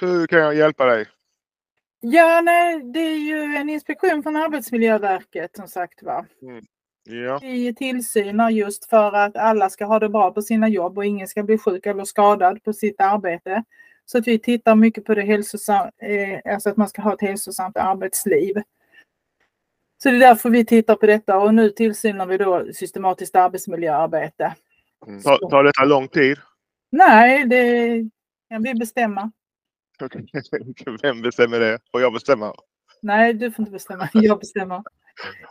Hur kan jag hjälpa dig? Ja, nej, det är ju en inspektion från Arbetsmiljöverket som sagt var. Ja, Vi tillsynar just för att alla ska ha det bra på sina jobb och ingen ska bli sjuk eller skadad på sitt arbete. Så att vi tittar mycket på det hälsosam, eh, alltså att man ska ha ett hälsosamt arbetsliv. Så det är därför vi tittar på detta och nu tillsynar vi då systematiskt arbetsmiljöarbete. Mm. tar, tar detta lång tid? Nej, det kan vi bestämma. Vem bestämmer det? Får jag bestämma? Nej, du får inte bestämma. Jag bestämmer.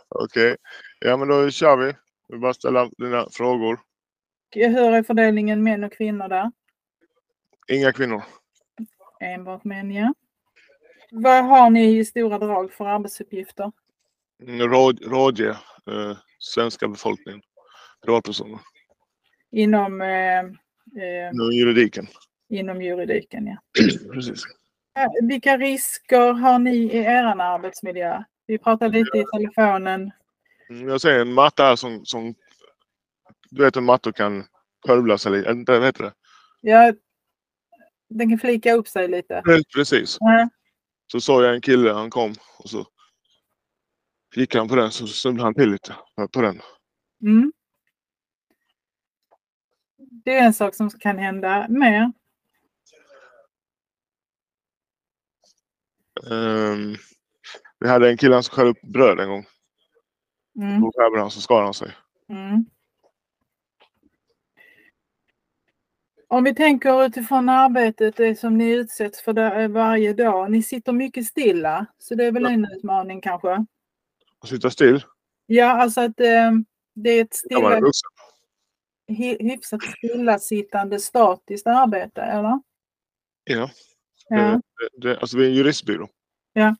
Okej. Ja, men då kör vi. Vi bara ställa dina frågor. Hur är fördelningen män och kvinnor där? Inga kvinnor. Enbart män, ja. Vad har ni i stora drag för arbetsuppgifter? Mm, Råd, rådge eh, svenska befolkningen. Privatpersoner. Inom, eh, eh, Inom juridiken. Inom juridiken, ja. Precis. Vilka risker har ni i er arbetsmiljö? Vi pratade lite i telefonen. Mm, Jag säger en matta här som, som du vet hur mattor kan skövla sig lite. Vad heter det? Ja, den kan flika upp sig lite. Precis. Ja. Så såg jag en kille, han kom och så gick han på den så snubblade han till lite på den. Mm. Det är en sak som kan hända mer. Ehm, vi hade en kille som skar upp bröd en gång. Mm. På skärmen så skar han sig. Mm. Om vi tänker utifrån arbetet, det som ni utsätts för där, varje dag. Ni sitter mycket stilla, så det är väl Ja. en utmaning kanske? Att sitta still. Ja, alltså att eh, det är ett stilla, vuxen. hy- hyfsat stillasittande statiskt arbete, eller? Ja. Ja. Det, det, alltså vi är en juristbyrå. Ja.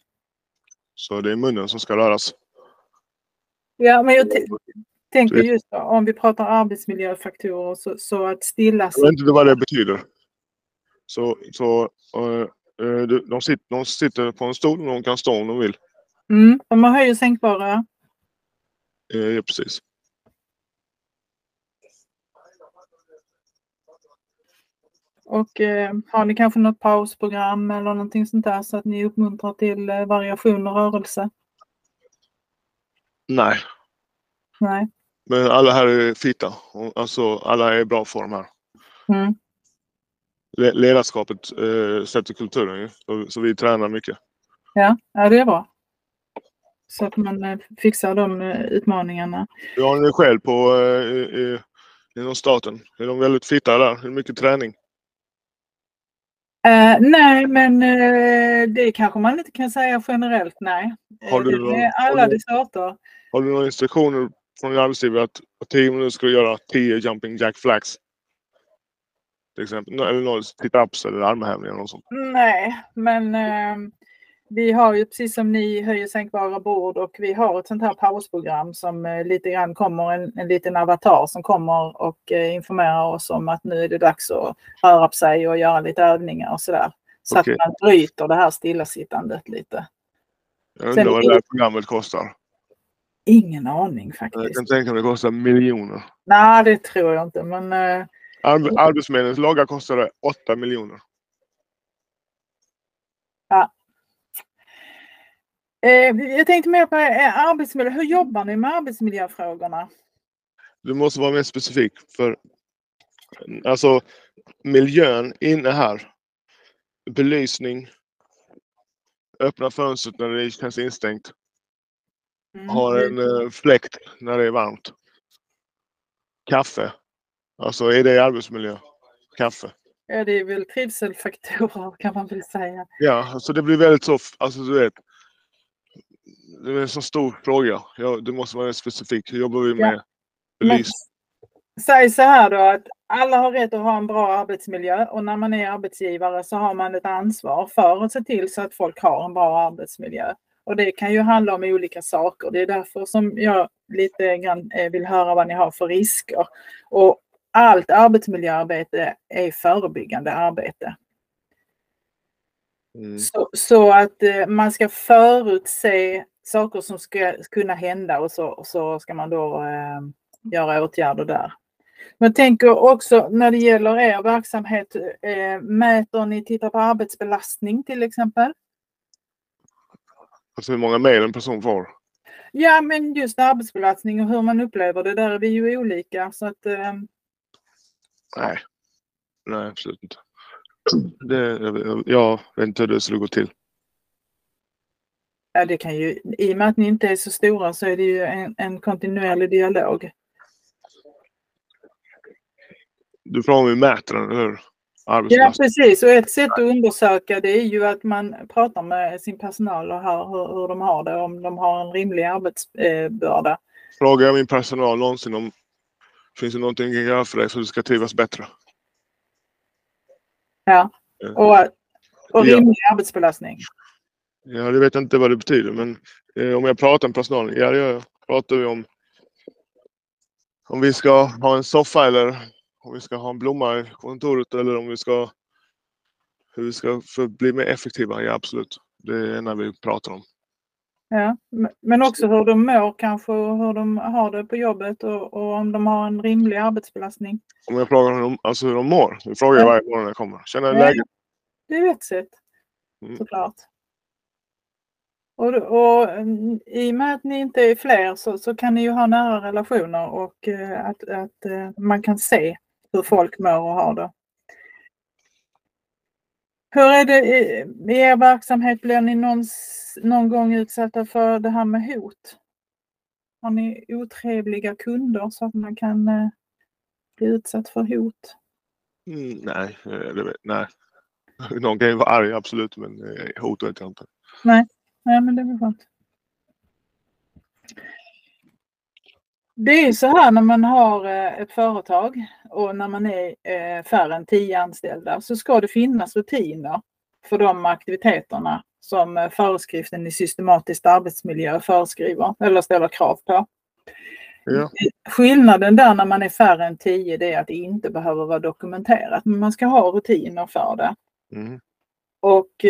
Så det är munnen som ska röras. Ja, men jag tänker just då, om vi pratar arbetsmiljöfaktorer så, så att stilla Jag vet inte vad det betyder. Så, så eh, eh, de, sitter, de sitter på en stol och de kan stå om de vill. Mm, de har höj och sänkbara. Eh, ja, precis. Och eh, har ni kanske något pausprogram eller någonting sånt där så att ni uppmuntrar till eh, variation och rörelse? Nej, Nej. men alla här är fita. Och, Alltså alla är i bra form här. Mm. Le- Ledarskapet eh, sätter kulturen ju. Så, så vi tränar mycket. Ja, ja, det är bra. Så att man eh, fixar de eh, utmaningarna. Hur har ni det själv på eh, i, i, inom staten? Är de väldigt fita där? Är det mycket träning? Eh, nej, men eh, det kanske man inte kan säga generellt, nej. Eh, Har du det någon- är har alla du- dess arter. Har du några instruktioner från din arbetsgivare att på 10 minuter ska du göra 10 jumping jack flags? Till exempel. Eller några sit-ups eller armhävningar och sånt. Nej, men eh, vi har ju precis som ni höjer sänkbara bord och vi har ett sånt här pausprogram som eh, lite grann kommer en, en liten avatar som kommer och eh, informerar oss om att nu är det dags att röra på sig och göra lite övningar och sådär. Så Okej. att man bryter det här stillasittandet lite. Jag Sen undrar vad det här programmet kostar. Ingen aning Jag faktiskt. kan tänka mig det kostar miljoner. Nej, det tror jag inte, men eh, Arb- Arbetsförmedlingens logga kostade 8 miljoner. eh, jag tänkte mer på eh, arbetsmiljö. Hur jobbar ni med arbetsmiljöfrågorna? Du måste vara mer specifik. För alltså miljön inne här. Belysning. Öppna fönstret när det känns instängt. Mm. Har en eh, fläkt när det är varmt. Kaffe. Alltså är det arbetsmiljö? Kaffe. Ja, det är väl trivselfaktorer kan man väl säga. Ja, alltså det blir väldigt så, alltså du vet. Det är en så stor fråga. Ja, det måste vara mer specifikt. Hur jobbar vi med Men belysning? säg så här då att alla har rätt att ha en bra arbetsmiljö och när man är arbetsgivare så har man ett ansvar för att se till så att folk har en bra arbetsmiljö. Och det kan ju handla om olika saker. Det är därför som jag lite grann eh, vill höra vad ni har för risker. Och allt arbetsmiljöarbete är förebyggande arbete. Mm. Så, så att eh, man ska förutse saker som ska kunna hända och så, och så ska man då eh, göra åtgärder där. Men tänker också när det gäller er verksamhet, eh, mäter ni, tittar på arbetsbelastning till exempel? Alltså hur många mejl en person får. Ja, men just arbetsbelastning och hur man upplever det, där är vi ju olika. Så att, eh, Nej. Nej, absolut inte. Det, jag, jag vet inte hur det skulle gå till. Ja, det kan ju, I och med att ni inte är så stora så är det ju en, en kontinuerlig dialog. Du frågar om vi mäter den, eller hur? Ja, precis. Och ett sätt att undersöka det är ju att man pratar med sin personal och hör hur, hur de har det, om de har en rimlig arbetsbörda. Frågar jag min personal någonsin om finns det någonting jag kan göra för dig så du ska trivas bättre? Ja. Eh, Och, och Ja. rimlig arbetsbelastning. Ja, det vet jag inte vad det betyder, men eh, om jag pratar med personalen, ja det gör jag. Pratar vi om om vi ska ha en soffa eller om vi ska ha en blomma i kontoret eller om vi ska hur vi ska bli mer effektiva, ja absolut. Det är när vi pratar om. Ja. Men också hur de mår kanske och hur de har det på jobbet och, och om de har en rimlig arbetsbelastning. Om jag frågar hur de, alltså hur de mår, det frågar jag Ja. varje morgon när jag kommer. Känner jag Ja. läget? Det är ett sätt Mm. såklart. Och, och mm, i och med att ni inte är fler så, så kan ni ju ha nära relationer och eh, att, att eh, man kan se hur folk mår och har det. Hur är det i, i er verksamhet? Blir ni någon, någon gång utsatta för det här med hot? Har ni otrevliga kunder så att man kan eh, bli utsatt för hot? Mm, nej, nej. Någon kan ju vara arg, absolut, men hot vet jag inte. Nej, men det är väl skönt. Det är så här när man har eh, ett företag och när man är eh, färre än tio anställda så ska det finnas rutiner för de aktiviteterna som eh, föreskriften i systematisk arbetsmiljö föreskriver eller ställer krav på. Ja. Skillnaden där när man är färre än tio det är att det inte behöver vara dokumenterat men man ska ha rutiner för det. Mm. Och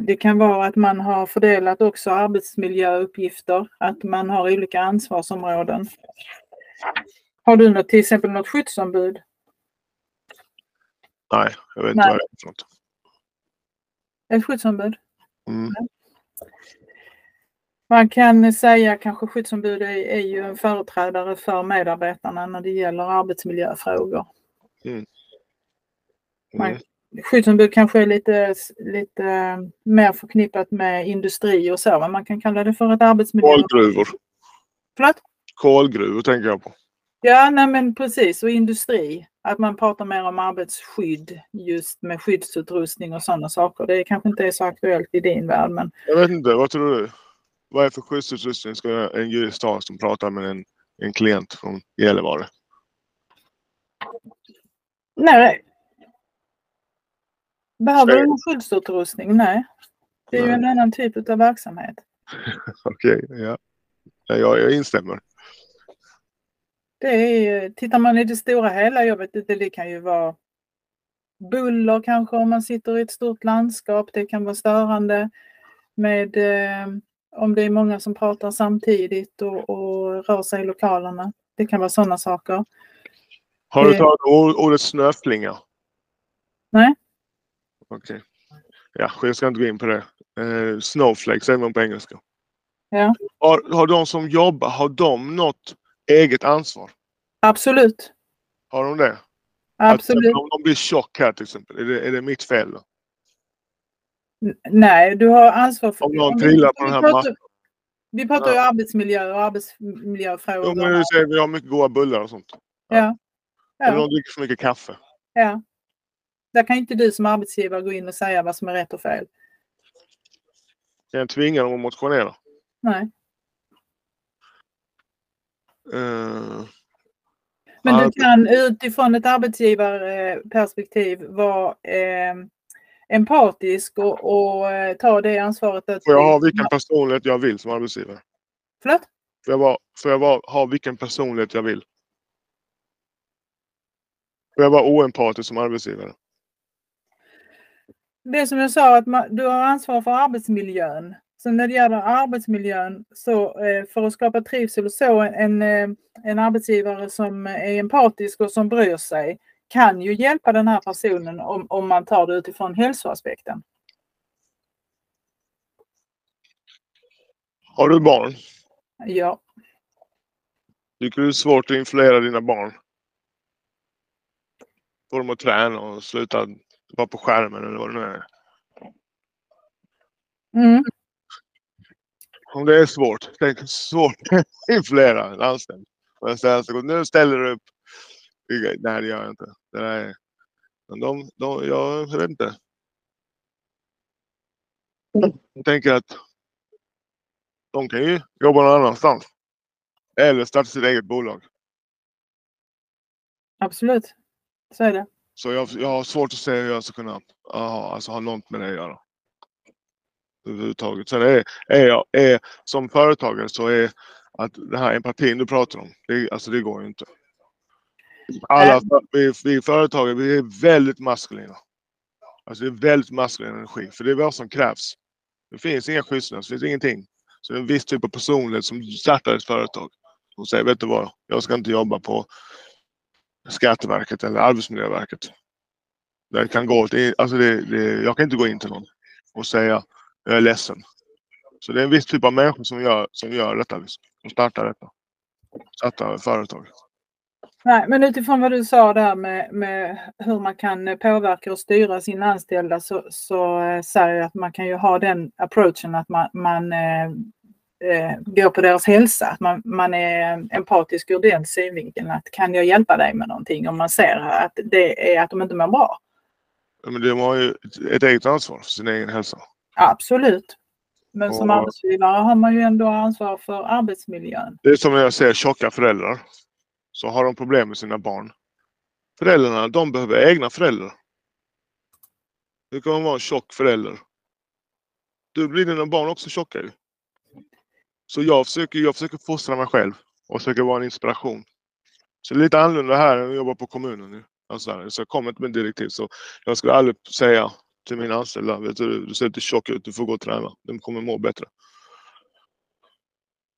det kan vara att man har fördelat också arbetsmiljöuppgifter, att man har olika ansvarsområden. Har du något, till exempel något skyddsombud? Nej, jag vet inte vad det är för något. Ett skyddsombud? Mm. Man kan säga kanske skyddsombud är, är ju en företrädare för medarbetarna när det gäller arbetsmiljöfrågor. Mm. Skyddsombud kanske är lite, lite mer förknippat med industri och så, men man kan kalla det för ett arbetsmiljö... Kolgruvor. Förlåt? Kolgruvor tänker jag på. Ja, nej men precis. Och industri. Att man pratar mer om arbetsskydd just med skyddsutrustning och sådana saker. Det kanske inte är så aktuellt i din värld, men Jag vet inte, vad tror du? Vad är för skyddsutrustning ska en jurist ha som pratar med en, en klient från Gällivare? nej. Behöver du någon skyddsutrustning? Nej. Det är ju Nej. en annan typ av verksamhet. Okej, ja. ja. Jag, jag instämmer. Det är, tittar man i det stora hela, jag vet inte, det kan ju vara buller kanske om man sitter i ett stort landskap. Det kan vara störande med eh, om det är många som pratar samtidigt och, och rör sig i lokalerna. Det kan vara sådana saker. Har du tagit ord- ordet snöflinga? Nej. Okej. Ja, jag ska inte gå in på det. Eh, snowflake säger man på engelska. Ja. Har, har de som jobbar, har de något eget ansvar? Absolut. Har de det? Absolut. Att, om de blir tjock här till exempel, är det, är det mitt fel? Då? Nej, du har ansvar för... Om någon trillar på den här mattan. Vi pratar ju arbetsmiljö och arbetsmiljöfrågor. Jo, men du säger vi har mycket goda bullar och sånt. ja. Eller Ja. de dricker för mycket kaffe. ja. Där kan inte du som arbetsgivare gå in och säga vad som är rätt och fel. Jag tvinga dem att motionera? Nej. Eh, Men du kan utifrån ett arbetsgivarperspektiv vara eh, empatisk och, och eh, ta det ansvaret. Att får jag ha vilken personlighet jag vill som arbetsgivare? Förlåt? Får jag, vara, får jag vara, ha vilken personlighet jag vill? Får jag vara oempatisk som arbetsgivare? Det som jag sa, att man, du har ansvar för arbetsmiljön. Så när det gäller arbetsmiljön, så eh, för att skapa trivsel och så, en, eh, en arbetsgivare som är empatisk och som bryr sig kan ju hjälpa den här personen om, om man tar det utifrån hälsoaspekten. Har du barn? Ja. Tycker du det är svårt att influera dina barn? Få dem att träna och sluta vara på skärmen eller vad det nu är. Mm. Om det är svårt, tänk svårt influera en anställd. Och jag säger så, nu ställer du upp. Nej, det gör jag inte. Det där är, men de, de, jag vet inte. Jag tänker att de kan ju jobba någon annanstans. Eller starta sitt eget bolag. Absolut, så är det. Så jag, jag har svårt att se hur jag ska kunna aha, alltså ha något med det att göra. Överhuvudtaget. Sen är, är jag, är, som företagare så är att den här empatin du pratar om, det, alltså det går ju inte. Alla, vi, vi företagare, vi är väldigt maskulina. Alltså det är väldigt maskulin energi, för det är vad som krävs. Det finns inga skyddsnät, det finns ingenting. Så det är en viss typ av personlighet som startar ett företag. Och säger, vet du vad, jag ska inte jobba på Skatteverket eller Arbetsmiljöverket. Det kan gå, det, alltså det, det, jag kan inte gå in till någon och säga jag är ledsen. Så det är en viss typ av människor som gör, som gör detta. Som startar detta. Startar företag. Nej, men utifrån vad du sa där med, med hur man kan påverka och styra sina anställda så, så eh, säger jag att man kan ju ha den approachen att man, man eh, äh, går på deras hälsa. Att man, man är empatisk ur den synvinkeln. Att kan jag hjälpa dig med någonting om man ser att det är att de inte mår bra. Men de har ju ett eget ansvar för sin egen hälsa. Absolut. Men som Och- arbetsgivare har man ju ändå ansvar för arbetsmiljön. Det är som när jag ser tjocka föräldrar. Så har de problem med sina barn. Föräldrarna, de behöver egna föräldrar. Hur kan man vara en tjock förälder? Du blir dina barn också tjocka ju. Så jag försöker, jag försöker fostra mig själv och försöker vara en inspiration. Så det är lite annorlunda här än att jobba på kommunen nu. Alltså, så jag kommer inte med direktiv. Så jag skulle aldrig säga till mina anställda, vet du, du ser lite tjock ut, du får gå och träna. De kommer må bättre.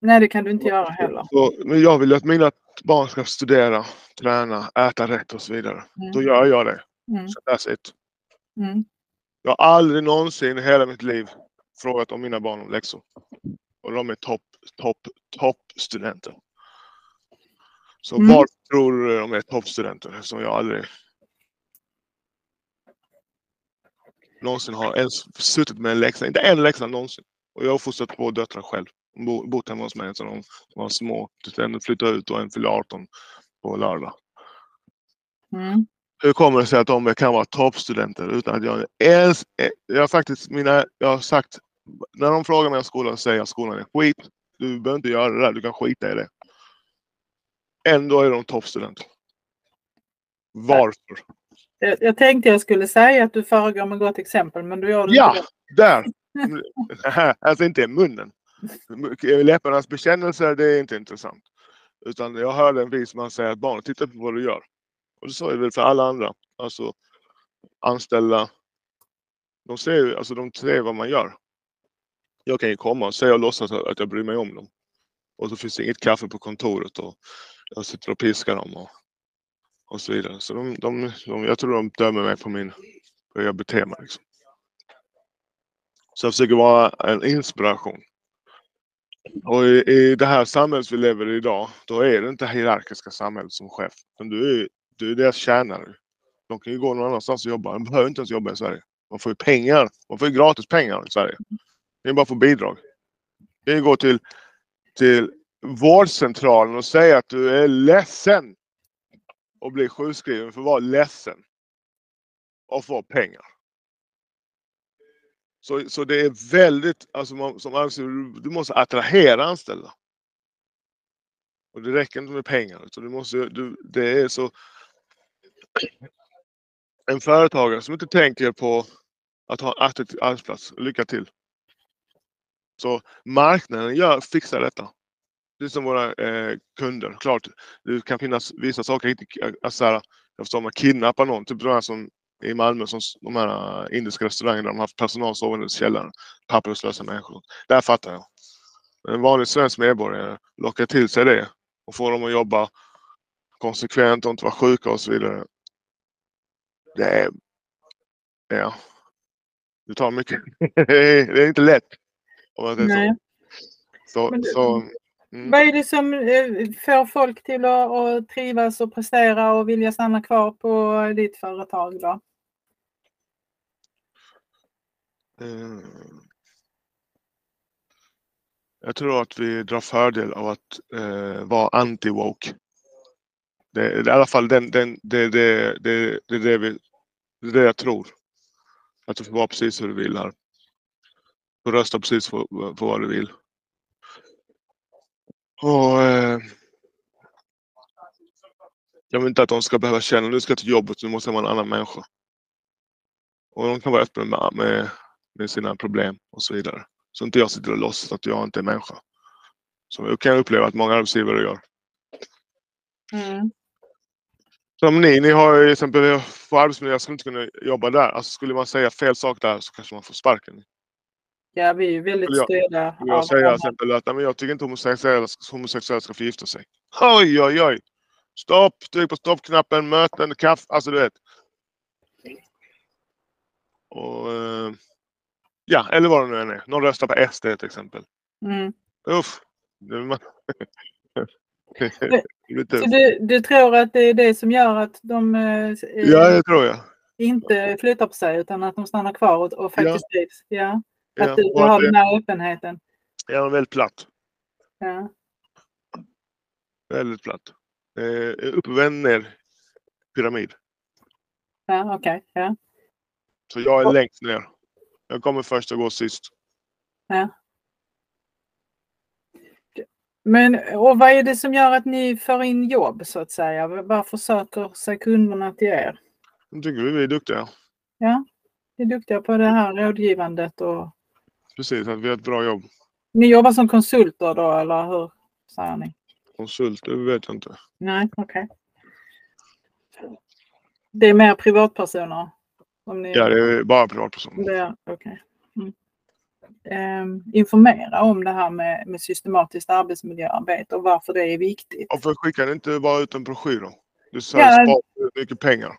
Nej, det kan du inte göra heller. Så, men jag vill att mina barn ska studera, träna, äta rätt och så vidare. Mm. Då gör jag det. Mm. Så that's it. Mm. Jag har aldrig någonsin i hela mitt liv frågat om mina barn om läxor. Och de är topp, topp, toppstudenter. Så Mm. varför tror du de är toppstudenter? Eftersom jag aldrig någonsin har ens suttit med en läxa. Inte en läxa någonsin. Och jag har fostrat två döttrar själv. Bo- bott hemma hos mig sedan de var små. Tills en flyttade ut och en fyllde 18 på lördag. Mm. Hur kommer det sig att de kan vara toppstudenter utan att jag ens... Jag har faktiskt mina... Jag har sagt... När de frågar mig om skolan säger jag att skolan är skit. Du behöver inte göra det där. Du kan skita i det. Ändå är de toppstudenter. Varför? Jag, jag tänkte jag skulle säga att du föregår med gott exempel, men du gör det Ja, inte. där! alltså inte i munnen. Läpparnas bekännelser, det är inte intressant. Utan jag hörde en vis man säga att barnet tittar på vad du gör. Och det är det väl för alla andra. Alltså anställda. De ser ju, alltså de ser vad man gör. Jag kan ju komma och säga och låtsas att jag bryr mig om dem. Och så finns det inget kaffe på kontoret och jag sitter och piskar dem och, och så vidare. Så de, de, de, jag tror de dömer mig på min, hur jag beter mig. Liksom. Så jag försöker vara en inspiration. Och i, i det här samhället vi lever i idag, då är det inte hierarkiska samhället som chef. Utan du är, du är deras tjänare. De kan ju gå någon annanstans och jobba. De behöver inte ens jobba i Sverige. Man får ju pengar. Man får ju gratis pengar i Sverige. Det är bara få bidrag. Det är gå till, till vårdcentralen och säga att du är ledsen. Och bli sjukskriven för att vara ledsen. Och få pengar. Så, så det är väldigt, alltså man, som anställd, du- du måste attrahera anställda. Och det räcker inte med pengar. Så du måste, du, det är så... En företagare som inte tänker på att ha en attraktiv arbetsplats, lycka till. Så marknaden gör, fixar detta. Det är som våra eh, kunder. Klart, det kan finnas vissa saker, inte, alltså, här, jag förstår, man kidnappar någon, typ de här som i Malmö, som de här eh, indiska restaurangerna, de har haft personal sovande i källaren. Papperslösa människor. Där fattar jag. Men en vanlig svensk medborgare lockar till sig det och får dem att jobba konsekvent och inte vara sjuka och så vidare. Det är... Ja. Det tar mycket. det är inte lätt. Nej. så. Men så mm. Vad är det som eh, får folk till att, att trivas och prestera och vilja stanna kvar på ditt företag då? Eh, Jag tror att vi drar fördel av att eh, vara anti-woke. Det, är i alla fall den, den, det, det, det, det, det, vi, det är det jag tror. Att du får vara precis hur du vill här. Du får rösta precis för, för vad du vill. Och, eh, jag vill inte att de ska behöva känna nu ska jag till jobbet, nu måste jag vara en annan människa. Och de kan vara öppna med, med, med sina problem och så vidare. Så inte jag sitter och låtsas att jag inte är människa. Som jag kan uppleva att många arbetsgivare gör. Mm. Som ni, ni har ju till exempel på arbetsmiljö, jag skulle inte kunna jobba där. Alltså skulle man säga fel sak där så kanske man får sparken. Ja, vi är ju väldigt jag- styrda jag av säga till exempel att "Nej, men jag tycker inte homosexuella, homosexuella ska få gifta sig. Oj, oj, oj! Stopp! Tryck på stoppknappen, möten, kaffe, alltså du vet. Och, eh, ja, eller vad det nu än är. Någon röstar på SD till exempel. Mm. Uff! Så du, du tror att det är det som gör att de eh, Ja, det tror jag. inte flyttar på sig utan att de stannar kvar och, och faktiskt? Ja. Ja, Att du, att har den här öppenheten? är väldigt platt. Ja. Väldigt platt. Eh, uppvänd ner pyramid. Ja, okej. Ja. Så jag är längst ner. Jag kommer först och går sist. Men och vad är det som gör att ni får in jobb så att säga? Varför söker sig kunderna till er? Jag tycker vi är duktiga. Ja, ni är duktiga på det här rådgivandet och Precis, att vi har ett bra jobb. ni jobbar som konsulter då eller hur säger ni? Konsult, det vet jag inte. Nej, okej. Det är mer privatpersoner? Om ni... Ja, det är bara privatpersoner. Det är, okej. Mm. Ehm, informera om det här med, med systematiskt arbetsmiljöarbete och varför det är viktigt. Varför skickar ni inte bara ut en broschyr då? Du Ja. ja. sparar mycket pengar.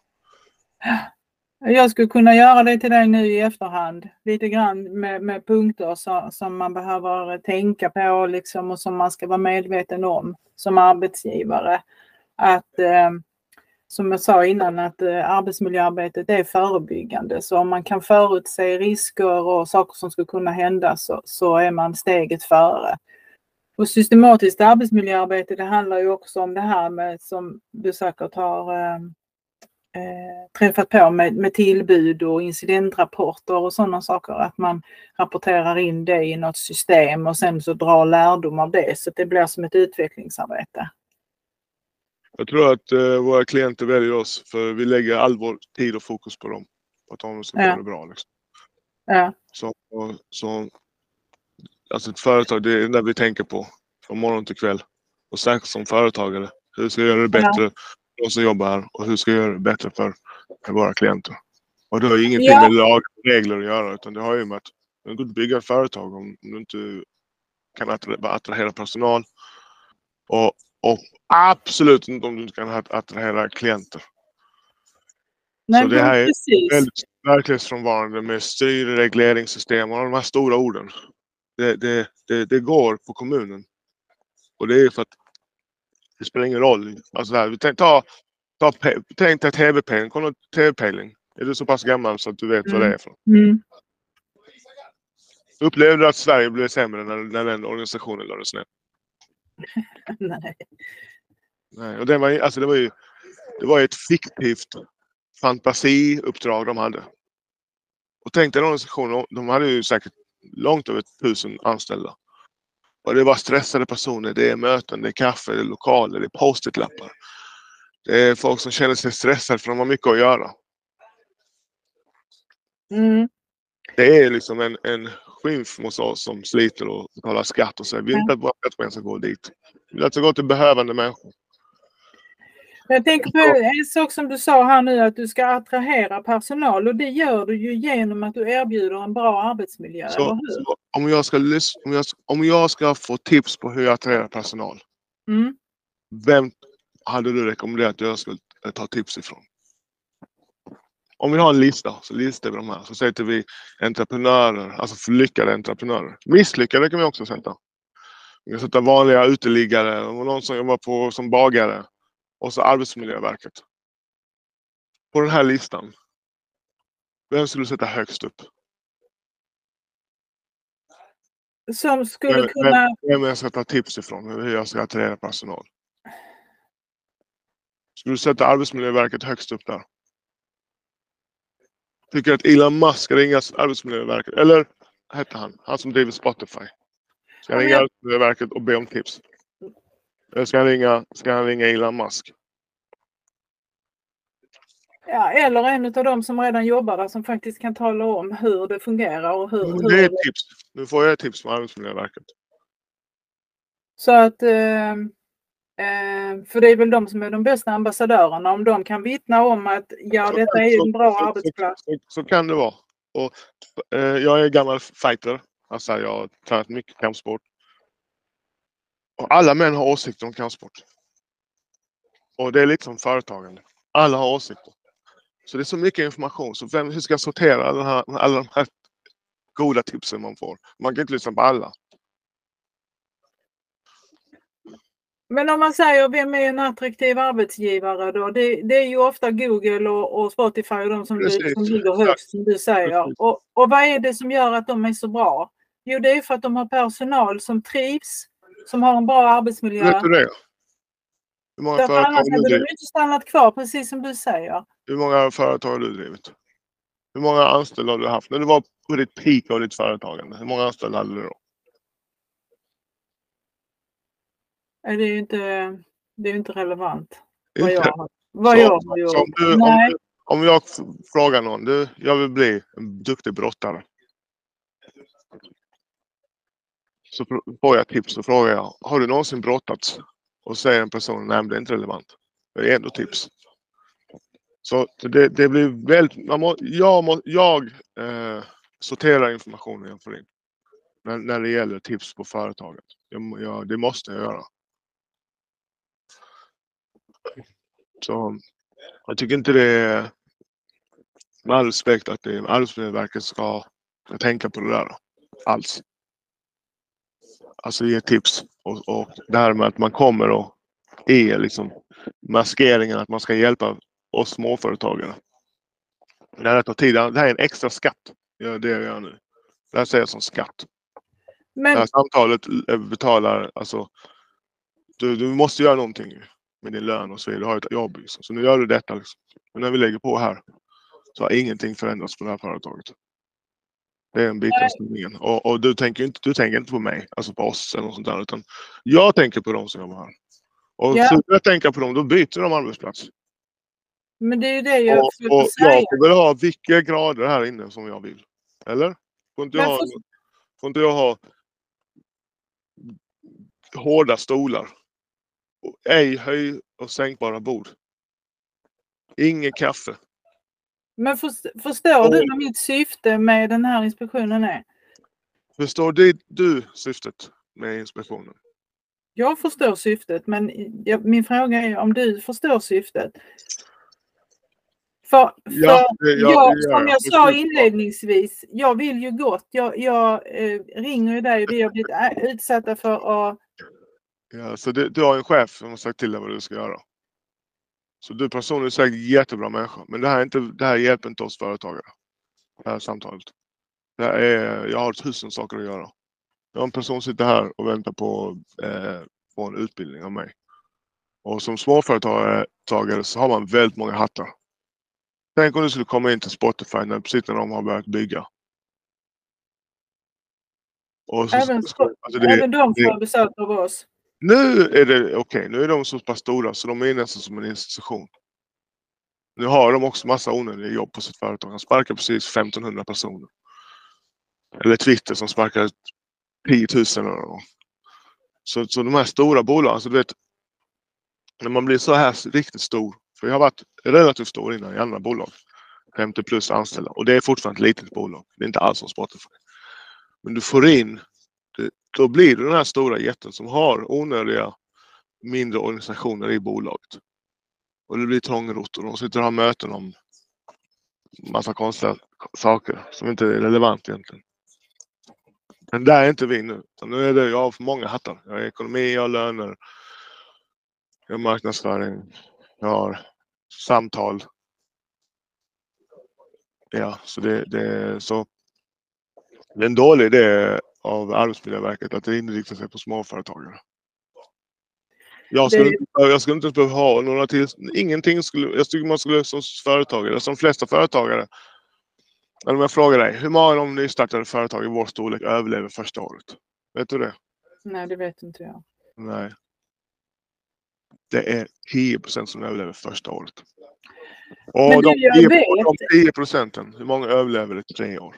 Jag skulle kunna göra det till dig nu i efterhand. Lite grann med, med punkter så, som man behöver tänka på liksom, och som man ska vara medveten om som arbetsgivare. Att, eh, som jag sa innan, att eh, arbetsmiljöarbetet är förebyggande. Så om man kan förutse risker och saker som skulle kunna hända så, så är man steget före. Och systematiskt arbetsmiljöarbete det handlar ju också om det här med som du säkert har eh, eh, träffat på med, med tillbud och incidentrapporter och sådana saker. Att man rapporterar in det i något system och sen så drar lärdom av det så det blir som ett utvecklingsarbete. Jag tror att eh, våra klienter väljer oss för vi lägger all vår tid och fokus på dem. På att de ska Ja. det bra. Liksom. Ja, Så, så, alltså ett företag, det är det vi tänker på från morgon till kväll. Och särskilt som företagare. Hur ska jag göra det bättre för de som jobbar här och hur ska jag göra det bättre för, våra klienter. Och det har ju ingenting Ja. med lag och regler att göra utan det har ju med att du kan inte bygga ett företag om du inte kan attra- attrahera personal. Och, och absolut inte om du inte kan att- attrahera klienter. Nej, det här är precis. väldigt verklighetsfrånvarande med styr, regleringssystem och de här stora orden. Det, det, det, det går på kommunen. Och det är för att det spelar ingen roll. Alltså där, tänk, ta, ta, tänk dig TV-pejling. Kolla TV-pejling. Är du så pass gammal så att du vet vad det är för? Mm. Upplevde du att Sverige blev sämre när, när den organisationen lades ner? Nej. Nej, och det var, alltså det var ju det var ju ett fiktivt fantasiuppdrag de hade. Och tänk den organisationen, de hade ju säkert långt över tusen anställda. Och det var stressade personer, det är möten, det är kaffe, det är lokaler, det är post-it-lappar. Det är folk som känner sig stressade för de har mycket att göra. Mm. Det är liksom en, en skymf mot oss som sliter och betalar skatt och säger vi vill inte att våra skattepengar ska gå dit. Vi vill att det ska gå till behövande människor. Jag tänker på en sak som du sa här nu att du ska attrahera personal och det gör du ju genom att du erbjuder en bra arbetsmiljö, eller Så, hur? så om, jag ska, om, jag, om jag ska få tips på hur jag attraherar personal, Mm. vem hade du rekommenderat att jag skulle eh, ta tips ifrån? Om vi har en lista, så listar vi de här. Så sätter vi entreprenörer, alltså lyckade entreprenörer. Misslyckade kan vi också sätta. Vi kan sätta vanliga uteliggare någon som jobbar på, som bagare. Och så Arbetsmiljöverket. På den här listan. Vem skulle du sätta högst upp? Som skulle Vem, kunna... vem, vem jag ska ta tips ifrån hur jag ska attrahera personal. Skulle du sätta Arbetsmiljöverket högst upp där? Tycker att Elon Musk ska ringa Arbetsmiljöverket, eller hette han, han som driver Spotify. Ska ringa Arbetsmiljöverket och be om tips? Eller ska han ringa, ska han ringa Elon Musk? Ja, eller en av dem som redan jobbar där som faktiskt kan tala om hur det fungerar och hur... Det är ett tips. Nu får jag ett tips från Arbetsmiljöverket. Så att... Eh, eh, för det är väl de som är de bästa ambassadörerna. Om de kan vittna om att ja, Så detta är så- en bra så- arbetsplats. Så, så kan det vara. Och, eh, jag är gammal fighter. Alltså jag har tränat mycket kampsport. Alla män har åsikter om kampsport. Och det är lite som företagande. Alla har åsikter. Så det är så mycket information. Så vem, hur ska jag sortera alla, här, alla de här goda tipsen man får? Man kan inte lyssna på alla. Men om man säger vem är en attraktiv arbetsgivare då? Det, det är ju ofta Google och, och Spotify och de som, du, Precis, som ligger exakt. högst som du säger. Och, och vad är det som gör att de är så bra? Jo, det är för att de har personal som trivs, som har en bra arbetsmiljö. Vet du det? Hur många, Därför företag annars har hade du de drivit? inte stannat kvar, precis som du säger. Hur många företag har du drivit? Hur många anställda har du haft? När du var på ditt peak av ditt företagande, hur många anställda hade du då? Det är ju inte, det är inte relevant. Vad Inte? jag, vad Så- jag har gjort. om, du, om, Nej. du, om jag frågar någon, du, jag vill bli en duktig brottare. Så får jag tips så frågar jag, har du någonsin brottats? Och säger en person, nej men det är inte relevant. Det är ändå tips. Så det, det blir väldigt, man må, jag, må, jag eh, sorterar informationen jag får in. När, när det gäller tips på företaget. Jag, jag, det måste jag göra. Så jag tycker inte det är med all respekt att det, Arbetsmiljöverket ska tänka på det där alls. Alltså ge tips och, och det här med att man kommer och är liksom maskeringen att man ska hjälpa oss småföretagare. Det här tar tid. Det här är en extra skatt. Ja, det jag gör nu. Det här säger jag som skatt. Det Men här samtalet eh, betalar, alltså du, du måste göra någonting med din lön och så vidare. Du har ett jobb. Liksom. Så nu gör du detta. Liksom. Men när vi lägger på här så har ingenting förändrats på det här företaget. Det är en bit av sanningen. Och, och du, tänker inte, du tänker inte på mig, alltså på oss eller något sånt där. Utan jag tänker på de som jobbar här. Och Ja. slutar jag tänka på dem, då byter de arbetsplats. Men det är ju det jag Och, försöker och säga. jag får väl ha vilka grader här inne som jag vill. Eller? Får inte jag, ha, får- får inte jag ha hårda stolar? Och ej höj och sänkbara bord. Inget kaffe. Men först- förstår du vad mitt syfte med den här inspektionen är? Förstår du, du syftet med inspektionen? Jag förstår syftet, men jag, min fråga är om du förstår syftet. För, för Ja, det- ja, jag, det som jag. jag sa inledningsvis, jag vill ju gott. Jag, jag eh, ringer ju dig och vi har blivit ä- utsatta för att... Ja, så du, du har en chef som har sagt till dig vad du ska göra. Så du personligen är säkert jättebra människa. Men det här, är inte, det här hjälper inte oss företagare. Det här samtalet. Det här är, jag har tusen saker att göra. Jag har en person som sitter här och väntar på eh, på en utbildning av mig. Och som småföretagare tagare så har man väldigt många hattar. Tänk om du skulle komma in till Spotify när, precis när de har börjat bygga. Så, Även, så, alltså det, även de får besök av oss nu är det okej, nu är de så pass stora så de är nästan som en institution. Nu har de också massa onödiga jobb på sitt företag. De sparkar precis 1500 personer. Eller Twitter som sparkar 10 000 eller något. Så, så de här stora bolagen, så du vet. när man blir så här riktigt stor. För jag har varit relativt stor innan i andra bolag. 50 plus anställda och det är fortfarande ett litet bolag. Det är inte alls som Spotify. Men du får in, då blir du den här stora jätten som har onödiga mindre organisationer i bolaget. Och det blir trångrott och de sitter och har möten om massa konstiga saker som inte är relevant egentligen. Men där är inte vi nu. Nu är det jag har för många hattar. Jag har ekonomi, jag har löner, jag har marknadsföring, jag har samtal. Ja, så det, det, så det är en dålig idé av Arbetsmiljöverket att inrikta sig på småföretagare. Jag skulle, Det- jag skulle inte ens behöva ha några till, ingenting skulle, jag tycker man skulle som företagare, som de flesta företagare, eller om jag frågar dig, hur många av de nystartade företag i vår storlek överlever första året? Vet du det? Nej, det vet inte jag. Nej. Det är 10 procent som överlever första året. Och Men du, jag 10, vet. de 10 procenten, hur många överlever i tre år?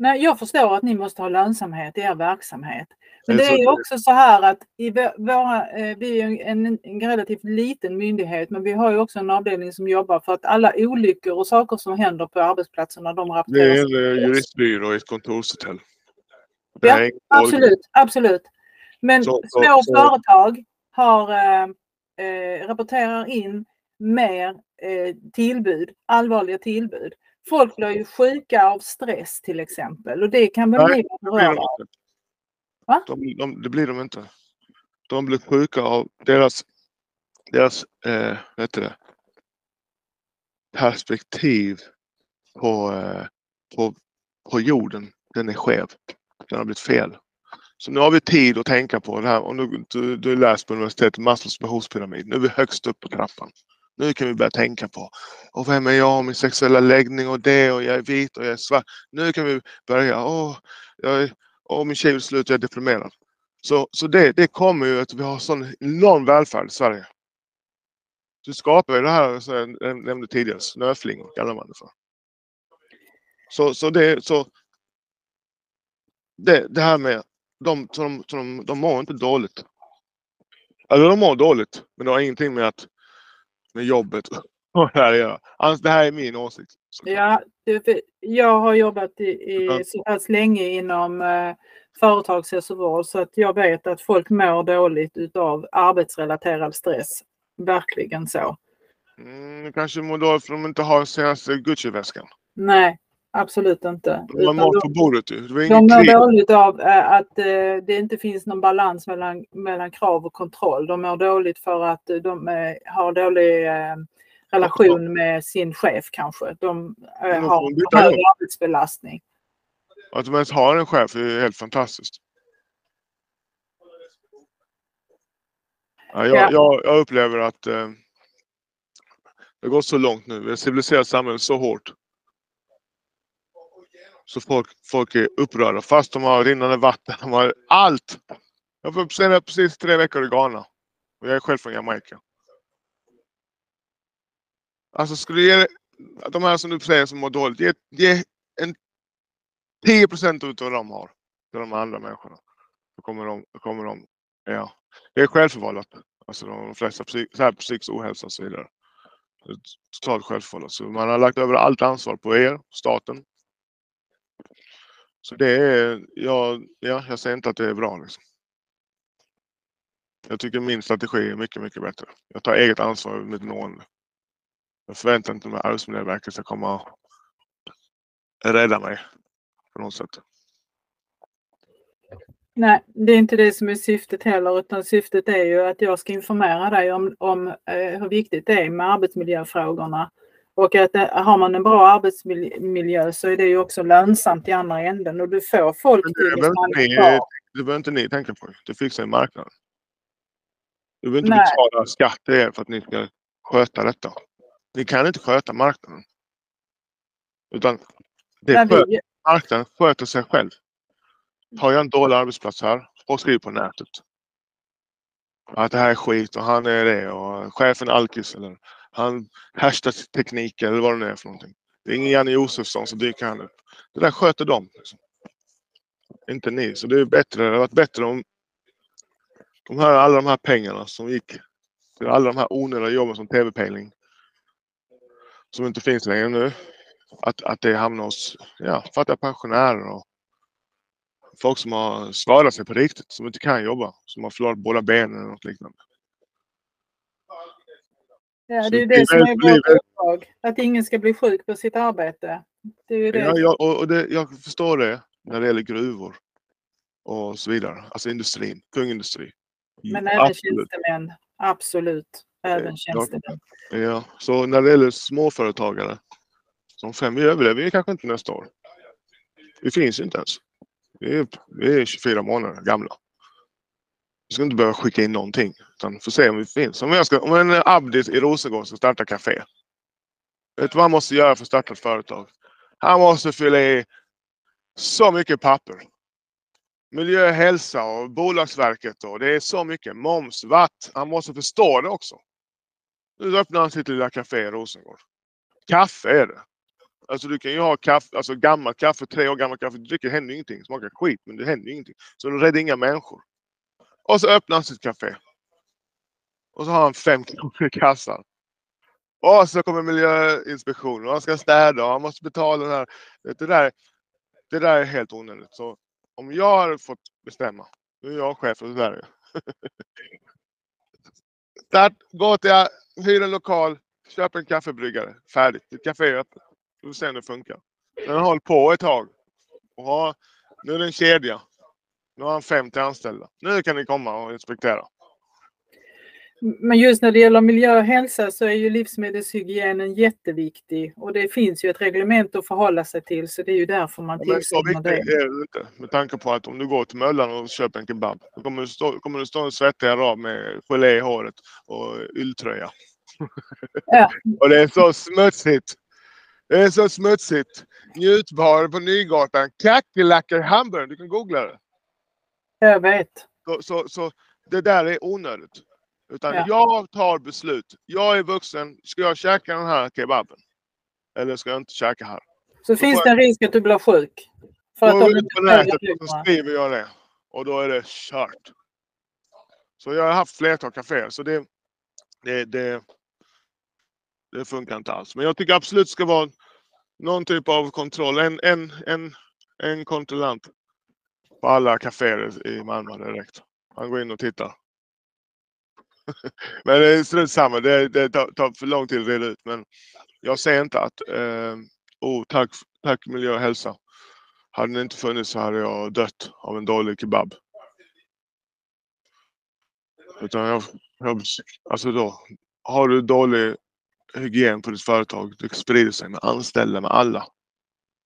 Nej, jag förstår att ni måste ha lönsamhet i er verksamhet. Men Det det är det också så här att i vå- våra, eh, vi är en, en relativt liten myndighet men vi har ju också en avdelning som jobbar för att alla olyckor och saker som händer på arbetsplatserna de Det rapporteras. är en juristbyrå i ett kontorshotell. Det Ja, Absolut, absolut. Men Så- så- små så- företag har, eh, eh, rapporterar in mer eh, tillbud, allvarliga tillbud. Folk blir ju sjuka av stress till exempel och det kan väl Nej, de inte. Va? De, de, det blir de inte. De blir sjuka av deras, deras eh, heter det, perspektiv på, eh, på, på jorden. Den är skev. Den har blivit fel. Så nu har vi tid att tänka på det här. Om du, du, du läst på universitetet Maslows behovspyramid. Nu är vi högst upp på trappan. Nu kan vi börja tänka på och vem är jag, min sexuella läggning och det och jag är vit och jag är svart. Nu kan vi börja. Åh, jag är, åh min tjej vill sluta, jag är deprimerad. Så, så det, det kommer ju att vi har sån enorm välfärd i Sverige. Du skapar ju det här som jag nämnde tidigare, snöflingor kallar man det för. Så, så det, så det, det här med de, så de, så de, de mår inte dåligt. Eller de mår dåligt, men det har ingenting med att med jobbet och det här att göra. Alltså, det här är min åsikt. Ja, jag har jobbat i, i så pass länge inom eh, företagshälsovård så att jag vet att folk mår dåligt utav arbetsrelaterad stress. Verkligen så. Mm, kanske mår dåligt för att de inte har den senaste Gucci-väskan. Nej, absolut inte. De har mat de, på bordet. Det var de ingen mår dåligt av eh, att eh, det inte finns någon balans mellan, mellan krav och kontroll. De mår dåligt för att eh, de har dålig relation med sin chef kanske. De de har hög arbetsbelastning. Att de ens har en chef är helt fantastiskt. Ja, jag, Ja. jag, jag upplever att eh, det går så långt nu. Vi har civiliserat samhället så hårt. Så folk, folk är upprörda fast de har rinnande vatten. De har allt. Jag får spenderat precis tre veckor i Ghana. Och jag är själv från Jamaica. Alltså skulle du ge de här som du säger som mår dåligt. Ge, ge en 10 procent av vad de har. Till de andra människorna. Då kommer de, kommer de ja. Det är självförvållat. Alltså de flesta psyk, så här, psykisk ohälsa och så vidare. Det är Totalt självförvållat. Så man har lagt över allt ansvar på er, staten. Så det är, ja, ja jag säger inte att det är bra liksom. Jag tycker min strategi är mycket, mycket bättre. Jag tar eget ansvar över mitt mående. Jag förväntar inte mig att Arbetsmiljöverket ska komma och rädda mig på något sätt. Nej, det är inte det som är syftet heller utan syftet är ju att jag ska informera dig om, om eh, hur viktigt det är med arbetsmiljöfrågorna. Och att eh, har man en bra arbetsmiljö så är det ju också lönsamt i andra änden och du får folk det behöver behöver inte ni tänka på. Det fixar ju marknaden. Du behöver inte Nej. betala skatt till er för att ni ska sköta detta. Ni kan inte sköta marknaden. Utan det sköter, vi, marknaden sköter sig själv. Har jag en dålig arbetsplats här och skriver på nätet. Att det här är skit och han är det och chefen är alkis eller han härstar teknik eller vad det nu är för någonting. Det är ingen Janne Josefsson som dyker han upp. Det där sköter de. Liksom. Inte ni. Så det är bättre, det hade varit bättre om de här, alla de här pengarna som gick till alla de här onödiga jobben som tv-pejling som inte finns längre nu. Att, att det hamnar hos ja, fattiga pensionärer och folk som har skadat sig på riktigt, som inte kan jobba, som har förlorat båda benen eller något liknande. Ja, det är ju det som är vårt uppdrag. Att ingen ska bli sjuk på sitt arbete. Det är det. Ja, jag, och det, jag förstår det när det gäller gruvor och så vidare. Alltså industrin, tung industri. Men även Absolut. tjänstemän. Absolut. Även tjänstemän. Ja, så när det gäller småföretagare som fem, vi överlever ju kanske inte nästa år. Vi finns ju inte ens. Vi är, vi är 24 månader gamla. Vi ska inte behöva skicka in någonting utan få se om vi finns. Om, jag ska, om en Abdis i Rosengård ska starta café. Vet du vad han måste göra för att starta ett företag? Han måste fylla i så mycket papper. Miljö, hälsa och Bolagsverket och det är så mycket. Moms, vatt. Han måste förstå det också. Nu öppnar han sitt lilla café i Rosengård. Kaffe är det. Alltså du kan ju ha kaffe, alltså gammalt kaffe, tre år gammalt kaffe. Du dricker, det händer ingenting. Smakar skit, men det händer ingenting. Så du räddar inga människor. Och så öppnar han sitt café. Och så har han fem kronor i kassan. Och så kommer miljöinspektionen och han ska städa och han måste betala den här. Det där, det där är helt onödigt. Så om jag hade fått bestämma, nu är jag chef och så där. Start, gå till, hyr en lokal, köp en kaffebryggare. Färdigt. Ditt café är öppet. Du får se om det funkar. Den har hållit på ett tag. Och ha, nu är det en kedja. Nu har han 50 anställda. Nu kan ni komma och inspektera. Men just när det gäller miljö och hälsa så är ju livsmedelshygienen jätteviktig. Och det finns ju ett reglement att förhålla sig till så det är ju därför man viktigt det. är inte. Med tanke på att om du går till Möllan och köper en kebab. Då kommer det stå, kommer det stå en svettig arab med gelé i håret och ylltröja. Ja. och det är så smutsigt. Det är så smutsigt. Njutbar på Nygatan. Kackerlackor hamburgare. Du kan googla det. Jag vet. Så, så, så det där är onödigt. Utan Ja. jag tar beslut. Jag är vuxen. Ska jag käka den här kebaben? Eller ska jag inte käka här? Så finns det en risk att du blir sjuk. För att de inte på nätet så reglerna. skriver jag det. Och då är det kört. Så jag har haft flertal kaféer. Så det, det, det, det funkar inte alls. Men jag tycker absolut ska vara någon typ av kontroll. En, en, en, en kontrollant på alla kaféer i Malmö direkt. Han går in och tittar. Men det är strunt samma. Det, det tar, tar för lång tid att reda ut. Men jag ser inte att eh, oh, tack, tack miljö och hälsa. Hade den inte funnits så hade jag dött av en dålig kebab. Utan jag, jag alltså då, har du dålig hygien på ditt företag, det sprider sig med anställda, med alla.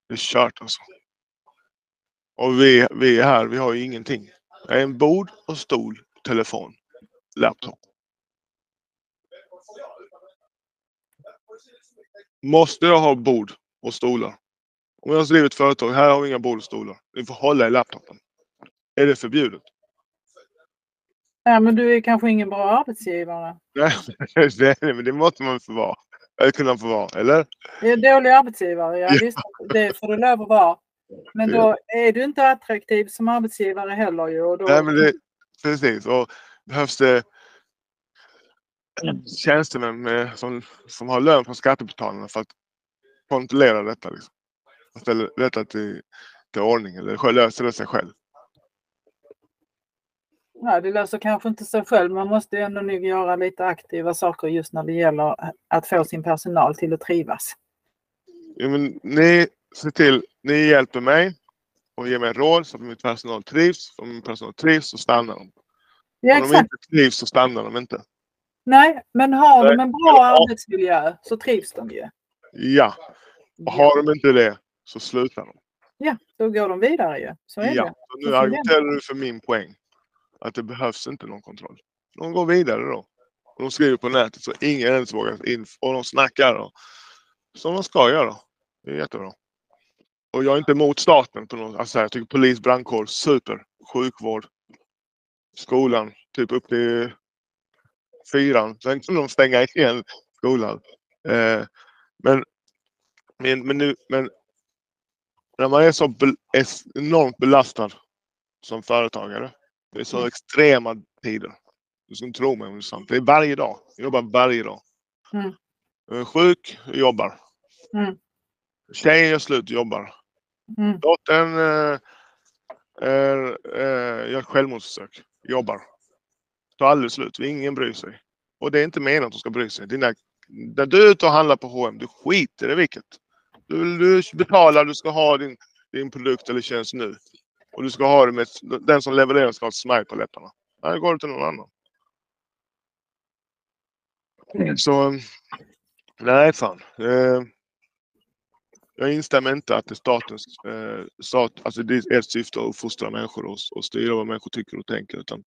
Det är kört alltså. Och vi, vi är här, vi har ju ingenting. Det är en bord och stol, telefon, laptop. Måste jag ha bord och stolar? Om jag driver ett företag, här har vi inga bord och stolar. Ni får hålla i laptopen. Är det förbjudet? Ja, men du är kanske ingen bra arbetsgivare. Nej, det, men det måste man få vara. Eller kunna få vara, eller? Du är dålig arbetsgivare, ja Ja. visst. Det får du lov att vara. Men då är du inte attraktiv som arbetsgivare heller ju. Och då, Nej, men det, precis. Och behövs det tjänstemän med, som, som har lön från skattebetalarna för att kontrollera detta. Liksom. Och ställa detta till, till ordning eller löser det sig själv. ja, det löser kanske inte sig själv. Man måste ändå nog göra lite aktiva saker just när det gäller att få sin personal till att trivas. Ja, men ni ser till, ni hjälper mig och ger mig råd så att min personal trivs. Om min personal trivs så stannar de. Ja, Om de inte trivs så stannar de inte. Nej, men har de en bra arbetsmiljö så trivs de ju. Ja, och har de inte det så slutar de. Ja, då går de vidare ju. Så är Ja, det. så nu argumenterar du för min poäng. Att det behövs inte någon kontroll. De går vidare då. Och de skriver på nätet så ingen ens vågar in. Och de snackar och, som de ska göra. Det är jättebra. Och jag är inte emot staten på något alltså Jag tycker polis, brandkår, super. Sjukvård. Skolan, typ upp till fyran. Sen kan de stänga igen skolan. Eh, men, men, men, nu, men när man är så bel- är enormt belastad som företagare. Det är så Mm. extrema tider. Du ska inte tro mig om det är sant. Det är varje dag. Jag jobbar varje dag. Mm. Jag är sjuk, jag jobbar. Mm. Tjejen gör slut, jobbar. Mm. Dottern eh, är, eh, gör självmordsförsök, jobbar. Tar aldrig slut, ingen bryr sig. Och det är inte meningen att de ska bry sig. Dina, när du är ute och handlar på H&M, du skiter i vilket. Du, du betalar, du ska ha din, din produkt eller tjänst nu. Och du ska ha det med, den som levererar ska ha ett smile på läpparna. Nej, går det till någon annan. Så, nej fan. Eh, jag instämmer inte att det är statens, eh, stat, alltså det är ett syfte att fostra människor och, och styra vad människor tycker och tänker. Utan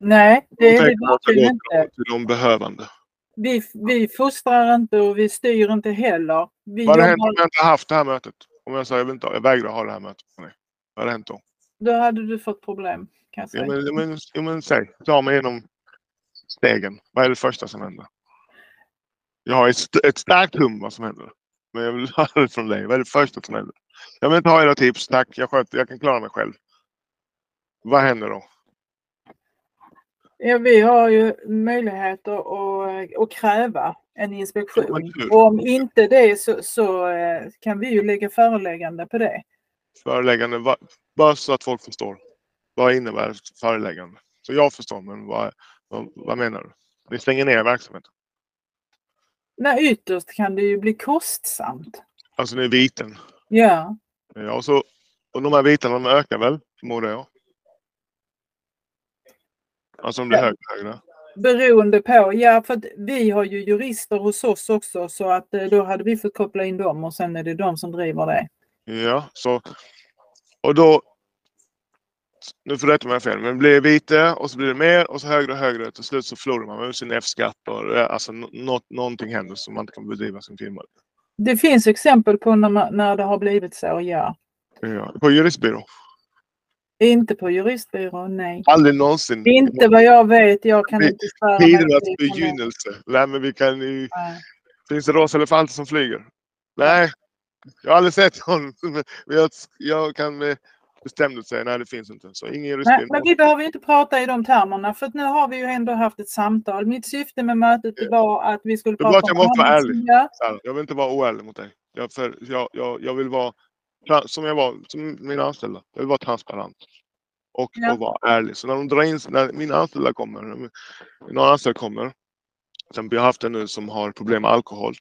Nej, det är det verkligen inte. till de behövande. Vi, vi fostrar inte och vi styr inte heller. Vi Vad hade hänt om jag inte haft det här mötet? Om jag sa jag, inte, jag vägrar ha det här mötet. Vad hade hänt då? då hade du fått problem. Kan jag Ja, säga. men, ja, men, men säg, ta mig igenom stegen. Vad är det första som händer? Jag har ett, ett starkt hum vad som händer. Men jag vill höra det från dig. Vad är det första som händer? Jag vill inte ha era tips, tack. Jag, sköter, jag kan klara mig själv. Vad händer då? Ja, vi har ju möjligheter att, att kräva en inspektion. Och om inte det så, så eh, kan vi ju lägga föreläggande på det. Föreläggande, bara så att folk förstår. Vad innebär föreläggande? Så jag förstår, men vad, vad, vad menar du? Ni stänger ner verksamheten. Nej, ytterst kan det ju bli kostsamt. Alltså ni är viten. Ja, Ja, och, så, och de här bitarna de ökar väl, förmodar jag? Alltså de blir Ja. högre högre. beroende på. Ja, för att vi har ju jurister hos oss också så att eh, då hade vi fått koppla in dem och sen är det de som driver det. Ja, så. Och då. Nu får du rätta mig fel, men det blir vite och så blir det mer och så högre och högre. Till slut så förlorar man sin F-skatt och eh, alltså nå- något, någonting händer så man inte kan bedriva sin firma. Det finns exempel på när, man, när det har blivit så, ja. Ja, på juristbyrå. Inte på juristbyrån, nej. Aldrig någonsin. Inte vad jag vet. Jag kan Vi- inte svära mig Tidernas det. begynnelse. Nej, men vi kan ju... Nej. Finns det rosa elefanter som flyger? Nej, jag har aldrig sett. Men jag, jag kan med bestämdhet säga nej, det finns inte. Så ingen Nej, men vi behöver inte prata i de termerna för nu har vi ju ändå haft ett samtal. Mitt syfte med mötet det var att vi skulle Det var att jag måste vara ärlig. arbetsmiljö. Så här, Jag vill inte vara oärlig mot dig. Jag, för, jag, jag, jag vill vara som jag var, som mina anställda. Jag vill vara transparent. Och, Ja. och vara ärlig. Så när de drar in, när mina anställda kommer, när någon anställd kommer. Som vi har haft en nu som har problem med alkohol.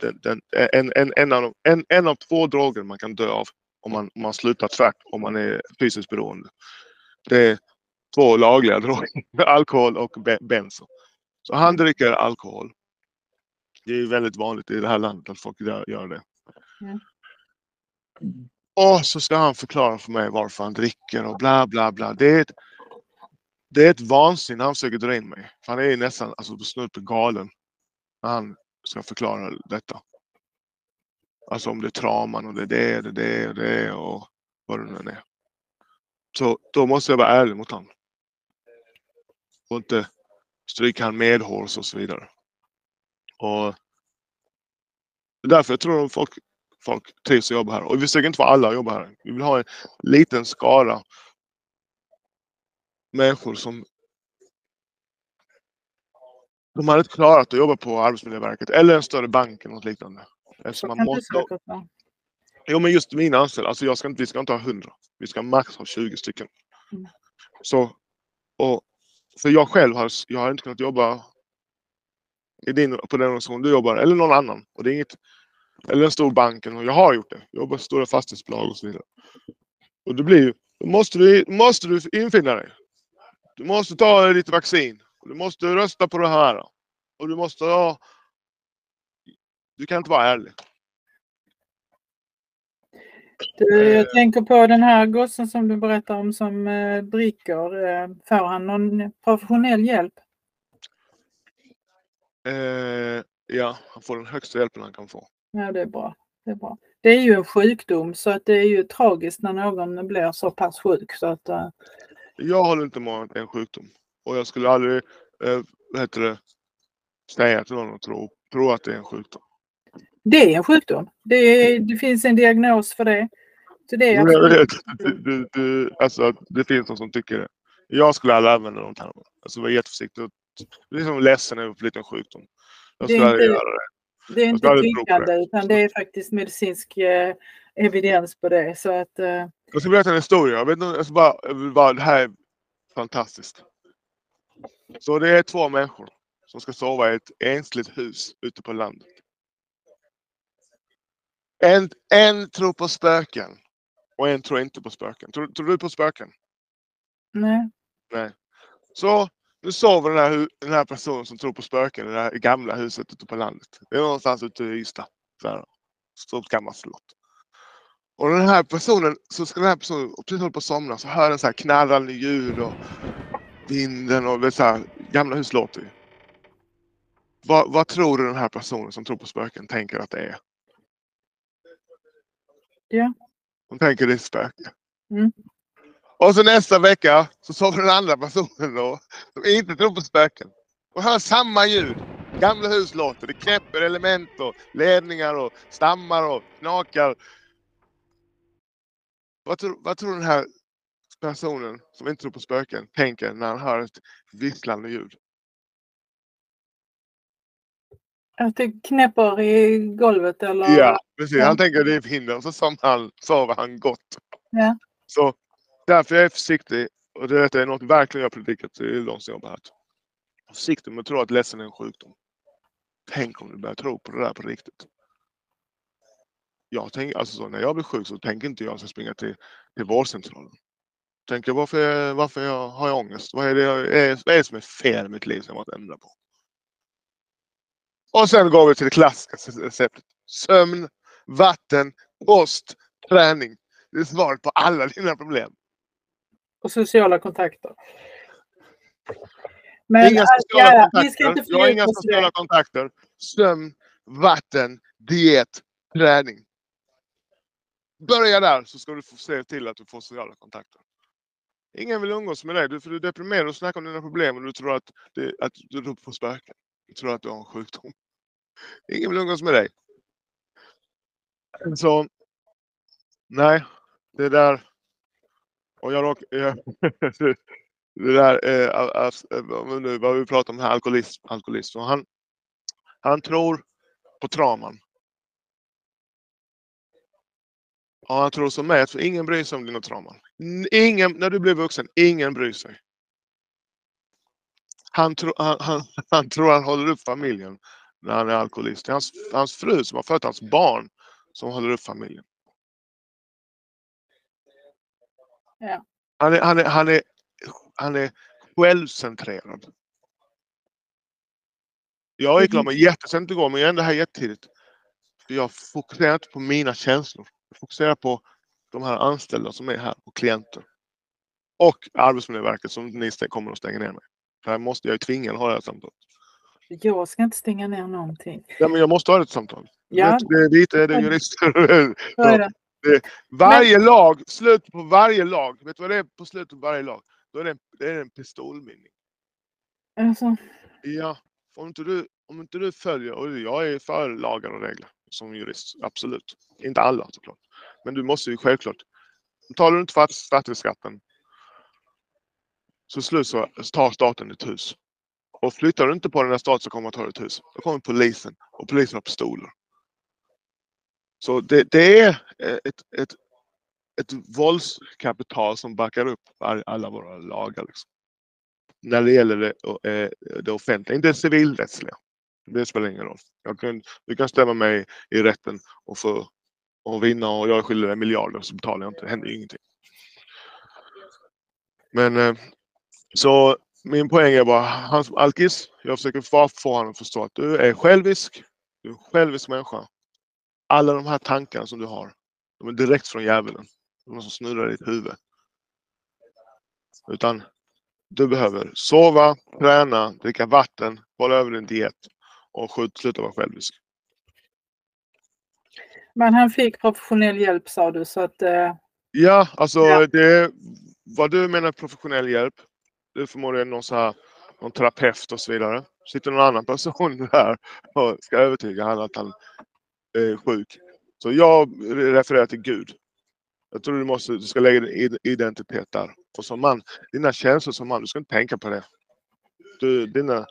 Den, den, en, en, en, av, de- en, en av två droger man kan dö av om man, om man slutar tvärt, om man är fysiskt beroende. Det är två lagliga droger, alkohol och be- benzo. Så han dricker alkohol. Det är väldigt vanligt i det här landet att folk gör det. Mm. Och så ska han förklara för mig varför han dricker och bla bla bla. Det är ett, det är ett vansinne han försöker dra in mig. Han är nästan alltså, snudd på galen när han ska förklara detta. Alltså om det är trauman och det är det, det, det och det och vad det nu än är. Så då måste jag vara ärlig mot honom. Och inte stryka han medhårs och så vidare. Och det är därför jag tror att folk, folk trivs att jobba här. Och vi försöker inte få alla att jobba här. Vi vill ha en liten skara människor som de hade inte klarat att jobba på Arbetsmiljöverket eller en större bank eller något liknande. Eftersom man måste. Jo men just mina anställda, alltså jag ska inte, vi ska inte ha 100. Vi ska max ha 20 stycken. Mm. Så, och för jag själv har, jag har inte kunnat jobba i din, på den organisation du jobbar eller någon annan. Och det är inget, eller en stor bank. Jag har gjort det. Jag jobbar på stora fastighetsbolag och så vidare. Och det blir ju, då måste du, måste du infinna dig. Du måste ta ditt vaccin. Du måste rösta på det här. Och du måste ha... Du kan inte vara ärlig. Du, jag tänker på den här gossen som du berättar om som eh, dricker. Eh, får han någon professionell hjälp? Eh, ja, han får den högsta hjälpen han kan få. Ja, det är bra. Det är bra. Det är ju en sjukdom så att det är ju tragiskt när någon blir så pass sjuk så att eh, Jag håller inte med om att det är en sjukdom. Och jag skulle aldrig eh, vad heter det, säga till någon att tro, tro att det är en sjukdom. Det är en sjukdom. Det, är, det finns en diagnos för det. Så det är jag vet, du, du, alltså, det finns någon som tycker det. Jag skulle aldrig använda de termerna. Alltså vara jätteförsiktig. och- Liksom ledsen över en liten sjukdom. Jag Det är skulle aldrig göra det. Det är inte tyckande utan det är faktiskt medicinsk eh, evidens på det. Så att, eh, Jag ska berätta en historia. Jag, vet inte, ska bara, bara, det här är fantastiskt. Så det är två människor som ska sova i ett ensligt hus ute på landet. En, en tror på spöken och en tror inte på spöken. Tror, tror du på spöken? nej. Nej. Så nu sover den här, den här personen som tror på spöken i det här gamla huset ute på landet. Det är någonstans ute i Ystad. Så här, Stort gammalt slott. Och den här personen, så ska den här personen precis hålla på att somna så hör den så här knarrande ljud och vinden och det så här, gamla hus låter ju. Vad, vad tror du den här personen som tror på spöken tänker att det är? Ja. Hon tänker det är spöke. Mm. Och så nästa vecka så sover den andra personen då, som inte tror på spöken. Och hör samma ljud. Gamla hus låter. Det knäpper element och ledningar och stammar och knakar. Vad tror, vad tror den här personen som inte tror på spöken tänker när han hör ett visslande ljud? Att det knäpper i golvet eller? Ja, precis. Han tänker det är och så som han, sover han gott. Ja. Så därför är jag försiktig. Och det är något verkligen jag predikat i de som jobbar här. Försiktig med att tro att ledsen är en sjukdom. Tänk om du börjar tro på det där på riktigt. Jag tänker, alltså så, när jag blir sjuk så tänker inte jag att jag ska springa till, till vårdcentralen. Tänker varför, jag- varför jag, har jag ångest? Vad är, det, jag, är, vad är det som är fel i mitt liv som jag måste ändra på? Och sen går vi till det klassiska receptet. Sömn, vatten, kost, träning. Det är svaret på alla dina problem. Och sociala kontakter. Men inga äh, sociala ja, kontakter. vi ska inte jag har inga sociala kontakter. Sömn, vatten, diet, träning. Börja där så ska du få se till att du får sociala kontakter. Ingen vill umgås med dig du- för du är deprimerad och snackar om dina problem och du tror att, det, att du tror på spöken. Tror att du har en sjukdom. Ingen vill umgås med dig. Så nej, det där. Och jag råk, det där eh, alltså, vad nu vad vi pratar om här, alkoholism, alkoholism. Och han, han tror på trauman. Och han tror som mig att ingen bryr sig om dina trauman. Ingen, när du blir vuxen, ingen bryr sig. Han, tro, han, han, han tror han håller upp familjen när han är alkoholist. Det är hans, hans fru som har fött hans barn som håller upp familjen. Ja. Han är, han är, han är, han är självcentrerad. Jag gick mig jättesent igår men jag är ändå här jättetidigt. Jag fokuserar inte på mina känslor. Jag fokuserar på de här anställda som är här och klienter. Och Arbetsmiljöverket som ni kommer att stänga ner mig. Här måste jag ju tvinga att ha det här samtalet. Jag ska inte stänga ner någonting. Ja, men jag måste ha ett samtal. Ja, Det är lite är det jurister. det. varje lag, slutet på varje lag. Vet du vad det är på slutet på varje lag? Då är det en, det är en pistolmynning. Alltså, Ja, om inte du, om inte du följer, och jag är för lagar och regler som jurist, absolut. Inte alla såklart. Men du måste ju självklart. Betalar du inte fastighetsskatten så slut så tar staten ditt hus. Och flyttar du inte på den här staten så kommer man ta ditt hus. Då kommer polisen och polisen har pistoler. Så det, det är eh, ett, ett, ett våldskapital som backar upp alla våra lagar. Liksom. När det gäller det, eh, det offentliga, inte det civilrättsliga. Det spelar ingen roll. Jag kan, du kan stämma mig i rätten och få och vinna och jag är skyldig dig miljarder så betalar jag inte. Det händer ju ingenting. Men eh, så min poäng är bara, han som alkis, jag försöker få, få honom att förstå att du är självisk. Du är en självisk människa. Alla de här tankarna som du har, de är direkt från djävulen. De som snurrar i ditt huvud. Utan du behöver sova, träna, dricka vatten, hålla över din diet och skjut- sluta vara självisk. men han fick professionell hjälp sa du så att eh, Ja, alltså Ja. det vad du menar professionell hjälp. Det är förmodligen någon så här, någon terapeut och så vidare. Sitter någon annan person där och ska övertyga honom att han är sjuk. Så jag refererar till Gud. Jag tror du måste, du ska lägga din identitet där. Och som man, dina känslor som man, du ska inte tänka på det. Du, dina...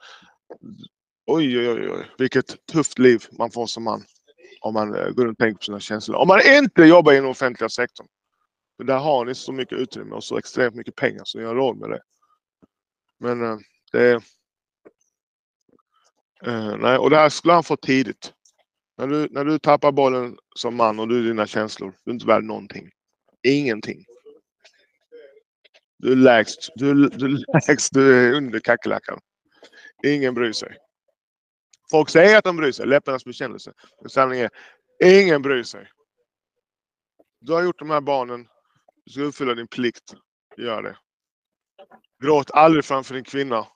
Oj, oj, oj, oj, vilket tufft liv man får som man. Om man eh, går runt och tänker på sina känslor. Om man inte jobbar i den offentliga sektorn. För där har ni så mycket utrymme och så extremt mycket pengar så ni har råd med det. Men eh, det är... Eh, nej, och det här skulle han fått tidigt. När du, när du tappar bollen som man och du är dina känslor, du är inte värd någonting. Ingenting. Du är lägst. Du, du är lägst. Du är under kackerlackan. Ingen bryr sig. Folk säger att de bryr sig, läpparnas bekännelse. Men sanningen är, ingen bryr sig. Du har gjort de här barnen. Du ska uppfylla din plikt. Gör det. Gråt aldrig framför din kvinna.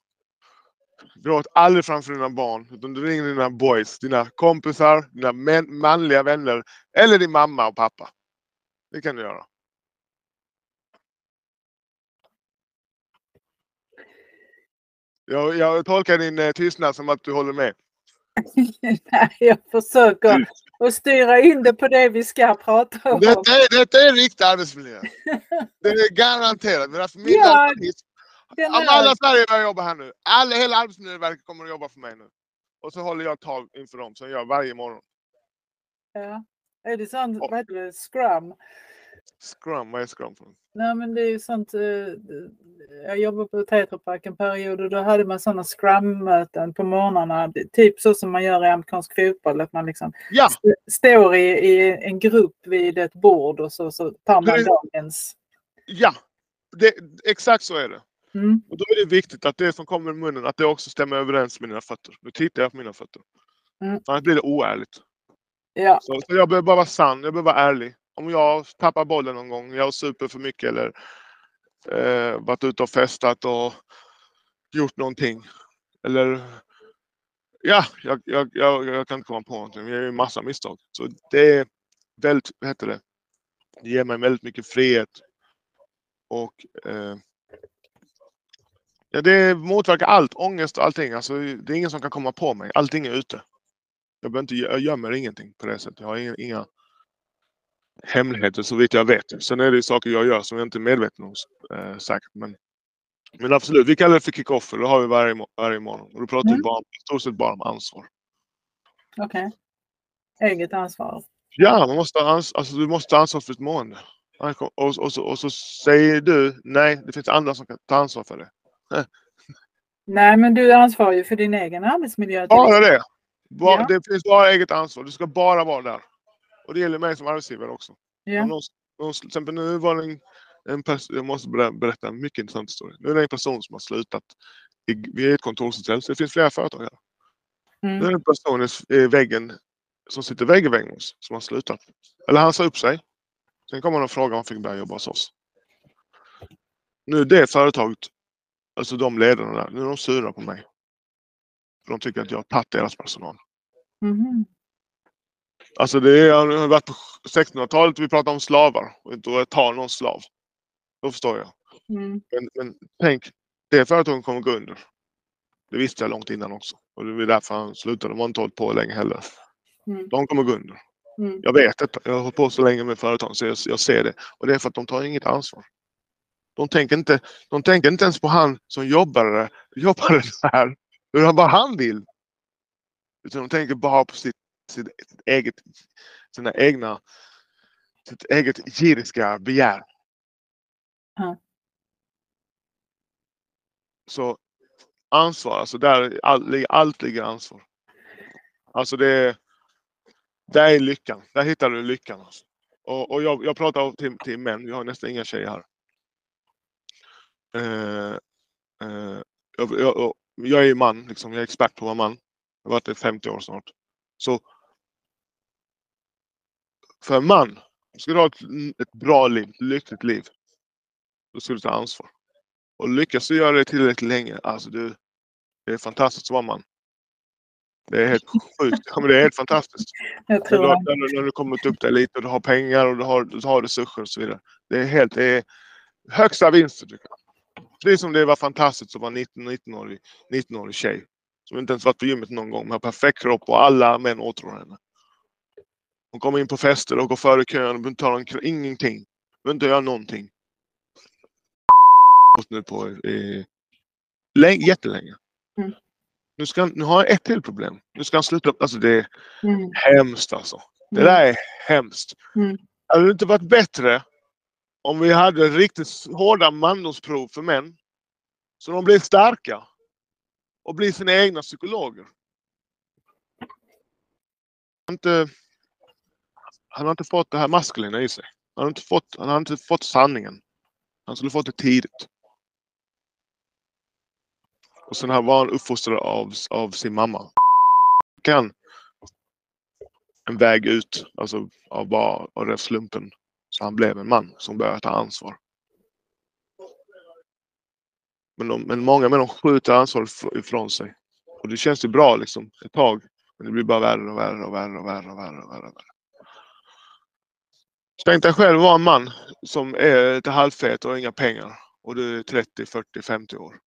Gråt aldrig framför dina barn. Utan du ringer dina boys, dina kompisar, dina manliga vänner. Eller din mamma och pappa. Det kan du göra. Jag, jag tolkar din eh, tystnad som att du håller med. Nej, jag försöker att styra in det på det vi ska prata om. Detta är, detta är riktig arbetsmiljö. Det är garanterat. Men alltså min Ja, verksamhet- Den Om är- alla Sverige börjar jobba här nu. Alla, hela Arbetsmiljöverket kommer att jobba för mig nu. Och så håller jag tag inför dem som jag gör varje morgon. Ja. Är det sånt, Och- vad heter det, scrum? Scrum, vad är Scrum för något? Nej men det är ju sånt, eh, jag jobbade på Tetra Pak en period och då hade man sådana scrum-möten på morgnarna. Det- Typ så som man gör i amerikansk fotboll, att man liksom Ja, st- står i, i en grupp vid ett bord och så, så tar man Precis. dagens. ja. Det, exakt så är det. Mm. Och då är det viktigt att det som kommer i munnen, att det också stämmer överens med mina fötter. Nu tittar jag på mina fötter. Mm. Annars blir det oärligt. Ja, Så, så jag behöver bara vara sann, jag behöver vara ärlig. Om jag tappar bollen någon gång, jag har super för mycket eller eh, varit ute och festat och gjort någonting. Eller ja, jag, jag, jag, jag kan inte komma på någonting. Jag gör ju massa misstag. Så det är väldigt, vad heter det? Det ger mig väldigt mycket frihet. Och eh, ja, det motverkar allt, ångest och allting. Alltså, det är ingen som kan komma på mig. Allting är ute. Jag, behöver inte, jag gömmer ingenting på det sättet. Jag har inga, inga hemligheter så vitt jag vet. Sen är det saker jag gör som jag inte är medveten om eh, säkert. Men, men absolut, vi kallar det för kick-off. Det har vi varje, varje morgon. Och då pratar vi Mm. bara, i stort sett bara om ansvar. okej. Eget ansvar. Ja, man måste ans- alltså, du måste ta ansvar för ditt mående. Och, och, och, så, och så säger du nej, det finns andra som kan ta ansvar för det. Nej men du är ansvarig ju för din egen arbetsmiljö. Bara det. Bara, Ja. Det finns bara eget ansvar. Du ska bara vara där. Och det gäller mig som arbetsgivare också. Ja. Någon, någon, till exempel nu var det en, en person, jag måste ber- berätta en mycket intressant historia. Nu är det en person som har slutat. I, vi är ett kontorshotell så det finns flera företag här. Nu är Mm. det en person i- i väggen som sitter vägg i vägg med oss som har slutat. Eller han sa upp sig. Sen kom han och frågade om han fick börja jobba hos oss. Nu är det företaget, alltså de ledarna där, nu är de sura på mig. För de tycker att jag har tagit deras personal. Mhm. Alltså det har varit på 1600-talet vi pratar om slavar och inte att ta någon slav. Då förstår jag. Mm. Men, men tänk, det företaget kommer gå under. Det visste jag långt innan också. Och det var därför han slutade. De har inte hållit på länge heller. Mm. De kommer gå under. Mm. Jag vet det. Jag har hållit på så länge med företag så jag, jag ser det. Och det är för att de tar inget ansvar. De tänker inte, de tänker inte ens på han som jobbade, jobbade där. Hur bara han vill. Utan de tänker bara på sitt, sitt eget, sina egna, sitt eget giriska begär. Ja. Så ansvar, alltså där all, allt ligger ansvar. Alltså det är, där är lyckan. Där hittar du lyckan. Alltså. Och, och jag, jag pratar till, till män, vi har nästan inga tjejer här. Eh, eh, jag, jag, jag är ju man, liksom. jag är expert på att vara man. Jag har varit det i 50 år snart. Så för en man, ska du ha ett, ett bra liv, ett lyckligt liv, då ska du ta ansvar. Och lyckas du göra det tillräckligt länge, alltså du, det är fantastiskt att vara man. Det är helt sjukt. Ja, men det är helt fantastiskt. Jag När tror du, det. har- när, du, när du kommit upp där lite och du har pengar och du har, du har resurser och så vidare. Det är helt, det är högsta vinsten tycker jag. Precis som det var fantastiskt att vara 19, 19-årig, 19-årig tjej. Som inte ens varit på gymmet någon gång. Men har perfekt kropp och alla män åtrår henne. Hon kommer in på fester och går före kön och behöver inte ta ingenting. Behöver inte göra någonting. nu på i, länge, jättelänge. Mm. Nu, ska, nu har han ett till problem. Nu ska han sluta. Alltså det är Mm. hemskt alltså. Det Mm. där är hemskt. Mm. Hade det inte varit bättre om vi hade riktigt hårda mandomsprov för män? Så de blir starka. Och blir sina egna psykologer. Inte, han har inte fått det här maskulina i sig. Han har inte fått, han har inte fått sanningen. Han skulle fått det tidigt. Och sen här var han uppfostrad av, av sin mamma. Kan en väg ut, alltså av bara av den slumpen. Så han blev en man som började ta ansvar. Men, de, men många med dem skjuter ansvaret ifrån sig. Och det känns ju bra liksom ett tag. Men det blir bara värre och värre och värre och värre och värre. Och värre, och värre. Tänk dig själv vara en man som är lite halvfet och har inga pengar. Och du är 30, 40, 50 år.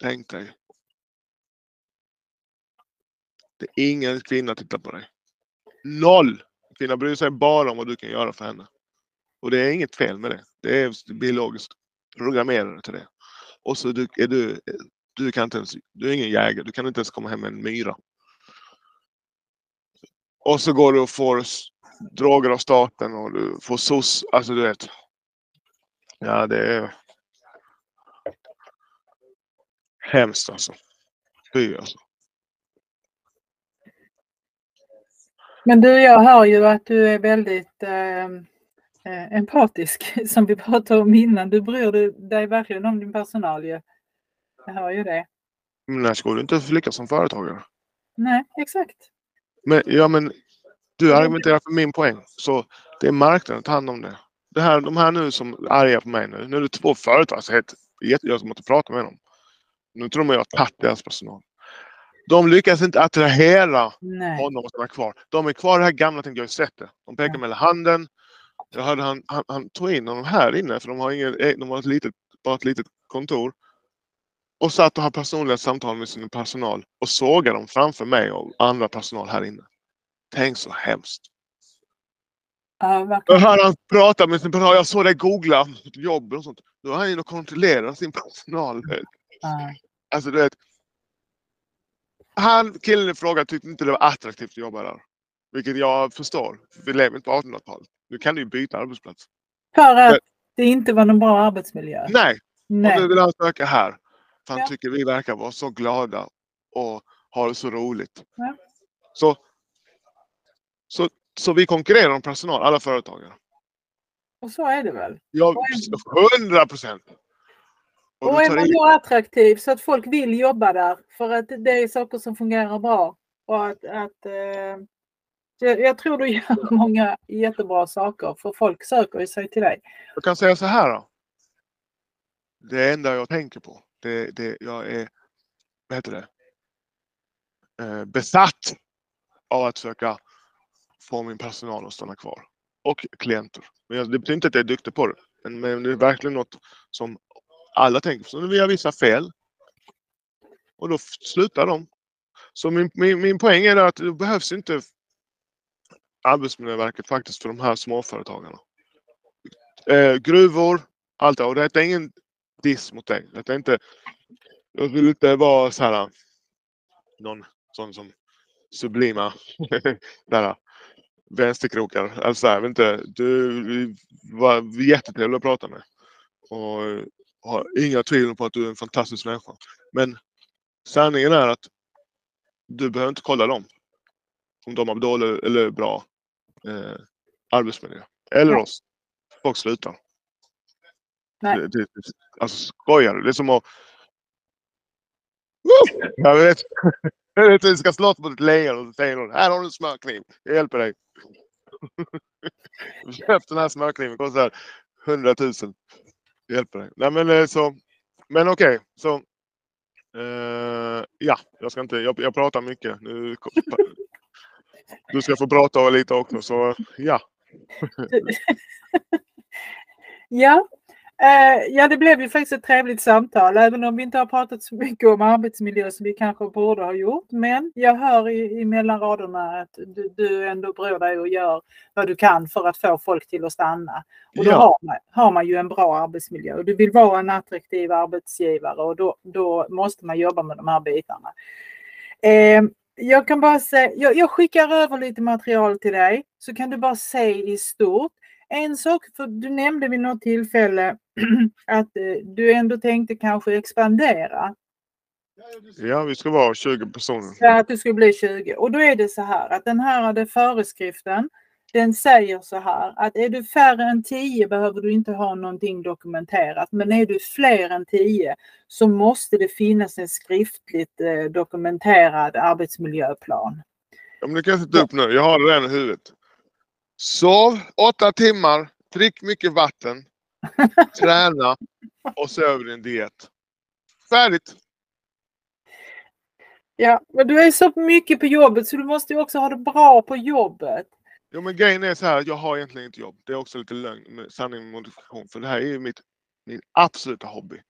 Tänk dig. Det är ingen kvinna tittar på dig. Noll! Kvinnan bryr sig bara om vad du kan göra för henne. Och det är inget fel med det. Det är biologiskt programmerade till det. Och så du, är du, du kan inte ens, du är ingen jägare, du kan inte ens komma hem med en myra. Och så går du och får droger av staten och du får SOS, alltså du vet. Ja det är hemskt alltså. Fy alltså. Men du, jag hör ju att du är väldigt eh, eh, empatisk som vi pratade om innan. Du bryr dig- verkligen om din personal ju. Jag hör ju det. Men när skulle du inte lyckas som företagare? Nej, exakt. Men, ja, men du argumenterar för min poäng. Så det är marknaden att ta hand om det. det här, de här nu som är arga på mig nu. Nu är det två företag så heter jag som måste prata med dem. Nu tror de att jag har tagit deras personal. De lyckas inte attrahera Nej. honom att stanna kvar. De är kvar i det här gamla, tänkte jag sett det. De pekar Ja. med handen. Jag hörde han, han, han tog in honom här inne för de har, ingen, eh, de har ett litet, bara ett litet kontor. Och satt och har personliga samtal med sin personal och sågade dem framför mig och andra personal här inne. Tänk så hemskt. Ja, Jag hörde han prata med sin personal. Jag såg det googla jobb och sånt. Då är han inne och kontrollerar sin personal. Ja. Alltså du vet. Han, killen i fråga tyckte inte det var attraktivt att jobba där. Vilket jag förstår. Vi lever inte på 1800-talet. Nu kan du ju byta arbetsplats. För att det inte var någon bra arbetsmiljö. Nej! Och Nej. nu vill han söka här. För han Ja. tycker vi verkar vara så glada och har det så roligt. Ja. Så, så, så vi konkurrerar om personal, alla företagare. Och så är det väl. Ja, hundra procent! Och Och är man då attraktiv så att folk vill jobba där för att det är saker som fungerar bra. Och att, att, eh, jag, jag tror du gör många jättebra saker för folk söker ju sig till dig. jag kan säga så här då. Det enda jag tänker på, det, det jag är, vad heter det? Eh, besatt av att försöka få min personal att stanna kvar. Och klienter. Men jag, det betyder inte att jag är duktig på det. Men, men det är verkligen något som alla tänker. Så vi gör vissa fel. Och då slutar de. Så min, min, min poäng är att det behövs inte Arbetsmiljöverket faktiskt för de här småföretagarna. Eh, gruvor, allt det. Och det är ingen diss mot dig. Det är inte, jag vill inte vara så här någon sån som sublima där, vänsterkrokar. Alltså jag vet inte, du var jättetrevlig att prata med. Och har inga tvivel på att du är en fantastisk människa. Men sanningen är att du behöver inte kolla dem. Om de har dålig eller bra eh, arbetsmiljö. Eller oss. Folk slutar. Nej. Det, det, alltså skojar du? Det är som att... Woo! Jag vet. Jag vet du ska slåss mot ett lejon och så säger någon här har du en smörkniv. Jag hjälper dig. Köp den här smörkniven. Kostar 100 000. Det hjälper dig. Nej men eh, så. Men okej. okay, så. Eh, ja, jag ska inte. Jag, jag pratar mycket. Nu, du ska få prata lite också. Så ja. Ja, ja, det blev ju faktiskt ett trevligt samtal, även om vi inte har pratat så mycket om arbetsmiljö som vi kanske borde ha gjort. Men jag hör i, i mellan raderna att du, du ändå bryr dig och gör vad du kan för att få folk till att stanna. Och då Ja. har, man, har man ju en bra arbetsmiljö och du vill vara en attraktiv arbetsgivare och då, då måste man jobba med de här bitarna. Eh, jag kan bara säga, jag, jag skickar över lite material till dig så kan du bara se i stort. En sak, för du nämnde vid något tillfälle att eh, du ändå tänkte kanske expandera. Ja, vi ska vara 20 personer. Så att det skulle bli 20. Och då är det så här att den här det föreskriften den säger så här att är du färre än 10 behöver du inte ha någonting dokumenterat. Men är du fler än 10 så måste det finnas en skriftligt eh, dokumenterad arbetsmiljöplan. Ja, men det kan jag sätta upp nu. Jag har det redan i huvudet. Sov åtta timmar, drick mycket vatten, träna och så över din diet. Färdigt! Ja, men du är så mycket på jobbet så du måste ju också ha det bra på jobbet. Jo men grejen är så här, jag har egentligen inte jobb. Det är också lite lögn, med sanning med modifikation. För det här är ju mitt, min absoluta hobby.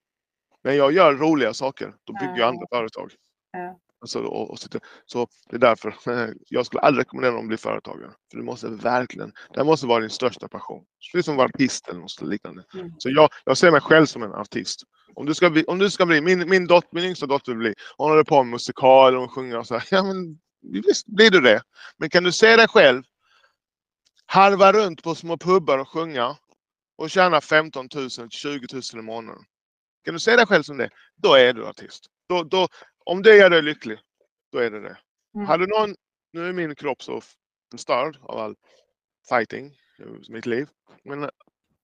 När jag gör roliga saker, då bygger jag Ja. andra företag. Ja. Alltså, och, och sitter, så det är därför jag skulle aldrig rekommendera någon att bli företagare. För du måste verkligen, det måste vara din största passion. Precis som att vara artist eller något liknande. Mm. Så jag, jag ser mig själv som en artist. Om du ska bli, om du ska bli min, min, dot, min yngsta dotter vill bli, hon håller på med musikal och sjunger och så här. Ja men visst blir du det. Men kan du se dig själv harva runt på små pubbar och sjunga och tjäna 15 000, 20 000 i månaden. Kan du se dig själv som det, då är du artist. Då, då, om det gör dig lycklig, då är det det. Mm. Hade någon, nu är min kropp så förstörd av all fighting i mitt liv. Men eh,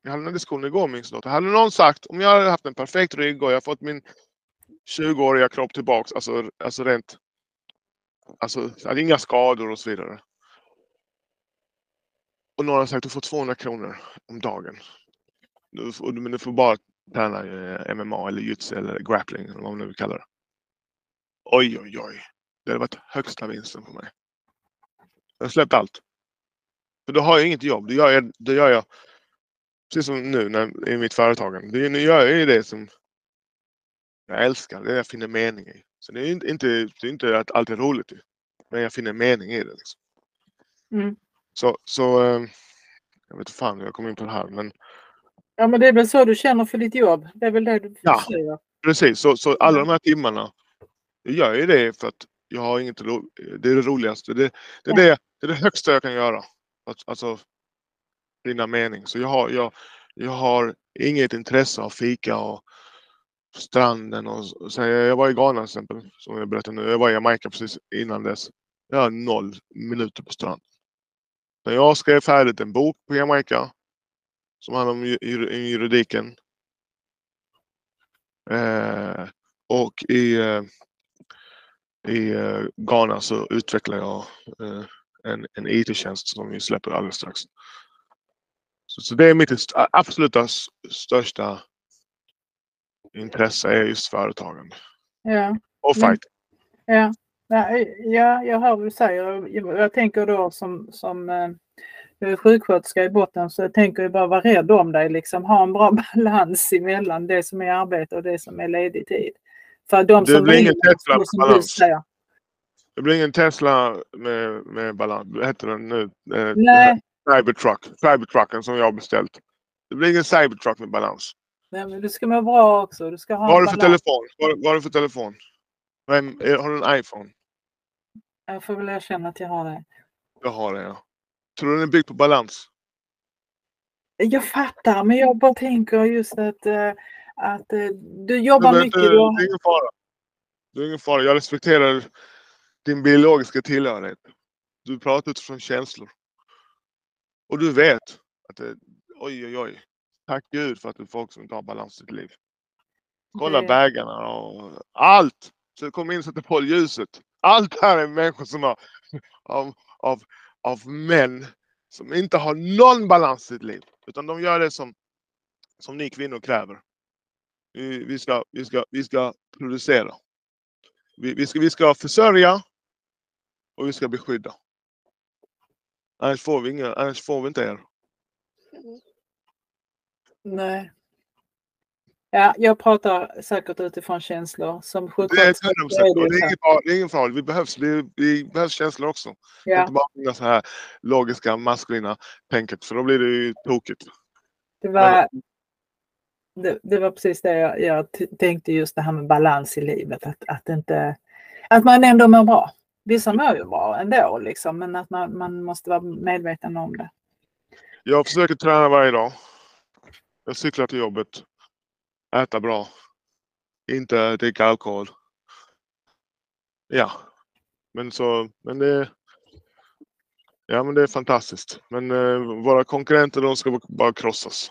jag hade en diskussion igår med min dotter. Hade någon sagt, om jag hade haft en perfekt rygg och jag fått min 20-åriga kropp tillbaks, alltså, alltså rent, alltså jag hade inga skador och så vidare. Och någon har sagt du får 200 kronor om dagen. Du, men du får bara träna MMA eller jujutsu eller grappling eller vad man nu vill kalla det. Oj, oj, oj. Det hade varit högsta vinsten för mig. Jag har släppt allt. För då har jag inget jobb. Då gör jag, då gör jag precis som nu när, i mitt företagande. Nu gör jag ju det som jag älskar. Det jag finner mening i. Så det är inte, inte, det är inte att allt är roligt. Men jag finner mening i det. Liksom. Mm. Så, så eh, jag vet inte fan hur jag kom in på det här. Men Ja, men det är väl så du känner för ditt jobb. Det är väl det du Ja. säger. precis, så, så alla de här timmarna. Jag gör ju det för att jag har inget Det är det roligaste. Det, det, är det, det är det högsta jag kan göra. Att, alltså finna mening. Så jag har, jag, jag har inget intresse av fika och stranden och så- jag var i Ghana till exempel, som jag berättade nu. Jag var i Jamaica precis innan dess. Jag har noll minuter på stranden. När jag skrev färdigt en bok på Jamaica som handlar om ju- ju- juridiken. Eh, och i, eh, i eh, Ghana så utvecklar jag eh, en, en IT-tjänst som vi släpper alldeles strax. Så, så det är mitt absoluta största intresse är just företagande Ja. och fight. Ja, ja, ja, jag hör vad du säger. Jag, tänker då som, som eh, jag är sjuksköterska i botten så jag tänker jag bara vara rädd om dig. Liksom. Ha en bra balans emellan det som är arbete och det som är ledig tid. För de Det som blir ingen Tesla med balans. Det blir ingen Tesla med, med balans. Vad heter den nu? Eh, Nej, Cybertruck. Cybertrucken som jag har beställt. Det blir ingen Cybertruck med balans. nej, men du ska må bra också. Du ska ha Vad har du för balans. telefon? Vad, vad har du för telefon? Vem, är, har du en iPhone? Jag får väl erkänna att jag har det. Jag har det ja. Tror du den är byggd på balans? Jag fattar, men jag bara tänker just att, eh, att eh, du Det jobbar är, mycket. Du det har, är ingen fara. Det är ingen fara. Jag respekterar din biologiska tillhörighet. Du pratar utifrån känslor. Och du vet att det, oj oj oj. Tack Gud för att det är folk som inte har balans i sitt liv. Kolla Det- vägarna och allt. Så kom in och sätter på ljuset. Allt här är människor som har av, av, av män som inte har någon balans i sitt liv. Utan de gör det som, som ni kvinnor kräver. Vi, vi, ska, vi, ska, vi ska producera. Vi, vi, ska, vi ska försörja och vi ska beskydda. Annars får vi, inga, annars får vi inte er. nej. Ja, jag pratar säkert utifrån känslor. Som Det är sjuksköterska 100 så är procent. det det är. Det är ingen fara. Vi behövs, vi, vi behövs känslor också. Ja, Inte bara så här logiska, maskulina tänket. För då blir det ju tokigt. det var, det, det var precis det jag, jag tänkte just det här med balans i livet. Att, att, inte, att man ändå mår bra. Vissa mår ju bra ändå liksom, men att man, man måste vara medveten om det. Jag försöker träna varje dag. Jag cyklar till jobbet. Äta bra. Inte dricka alkohol. Ja. Men så, men det Ja men det är fantastiskt. Men eh, våra konkurrenter de ska bara krossas.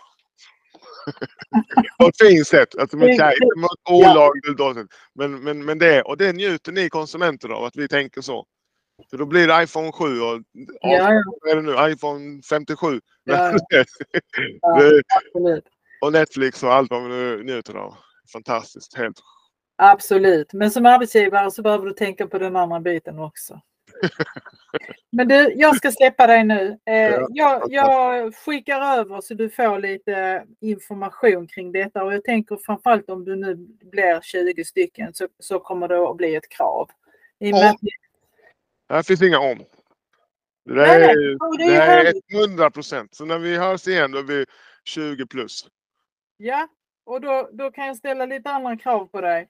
På ett fint sätt. Alltså, mot olagligt dåligt. Men, men, men det, och det njuter ni konsumenter av att vi tänker så. För då blir det iPhone 7 och Ja, ja, vad är det nu? iPhone 57. ja, ja, Det- och Netflix och allt vad vi nu njuter av. Fantastiskt. Helt. Absolut, men som arbetsgivare så behöver du tänka på den andra biten också. Men du, jag ska släppa dig nu. Eh, Ja, jag, jag skickar över så du får lite information kring detta och jag tänker framförallt om du nu blir 20 stycken så, så kommer det att bli ett krav. I att, Här finns inga om. Det där nej, är, det är här är härligt. 100 procent. Så när vi hörs igen då är vi 20 plus. ja, och då, då kan jag ställa lite andra krav på dig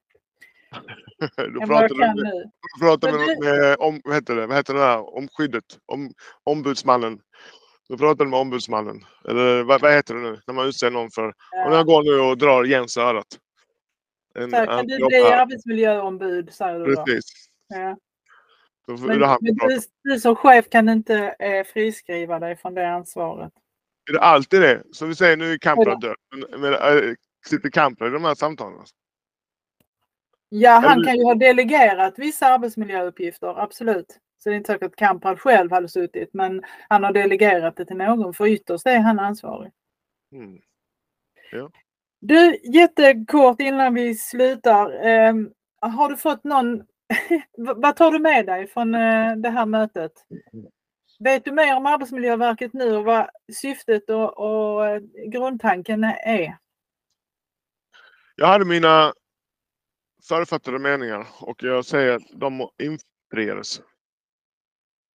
Då pratar du med, du pratar med, med om, vad heter det, vad heter det där, om skyddet, om ombudsmannen. Du pratar med ombudsmannen. Eller vad, vad heter det nu, när man utser någon för, Ja. jag går nu och drar Jens i örat. En, Så kan du bli här. arbetsmiljöombud säger du då? Precis. Ja. Då Men, men du, du som chef kan inte eh, friskriva dig från det ansvaret. Är det alltid det? Som vi säger nu är Kamprad död. Äh, sitter Kamprad i de här samtalen? Ja, han kan ju ha delegerat vissa arbetsmiljöuppgifter, absolut. Så det är inte säkert att Kamprad själv hade suttit, men han har delegerat det till någon, för ytterst är han ansvarig. Mm. Du, jättekort innan vi slutar. Eh, har du fått någon... Vad tar du med dig från eh, det här mötet? Vet du mer om Arbetsmiljöverket nu och vad syftet och, och eh, grundtanken är? Jag hade mina förutfattade meningar och jag säger att de infriades.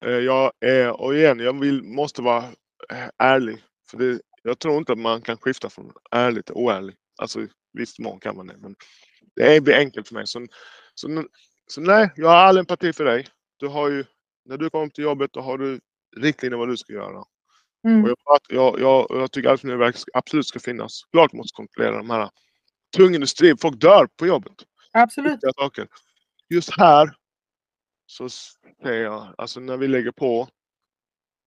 Eh, Jag är, och igen, jag vill, måste vara eh, ärlig. För det, jag tror inte att man kan skifta från ärlig till oärlig. Alltså i viss mån kan man det. Men det är- blir enkelt för mig. Så, så, så nej, jag har all empati för dig. Du har ju, när du kommer till jobbet då har du riktlinjer vad du ska göra. Mm. Och jag, jag, jag, jag tycker Arbetsmiljöverket absolut ska finnas. Klart måste kontrollera de här tung industri. Folk dör på jobbet. Absolut. Saker. Just här så säger jag, alltså när vi lägger på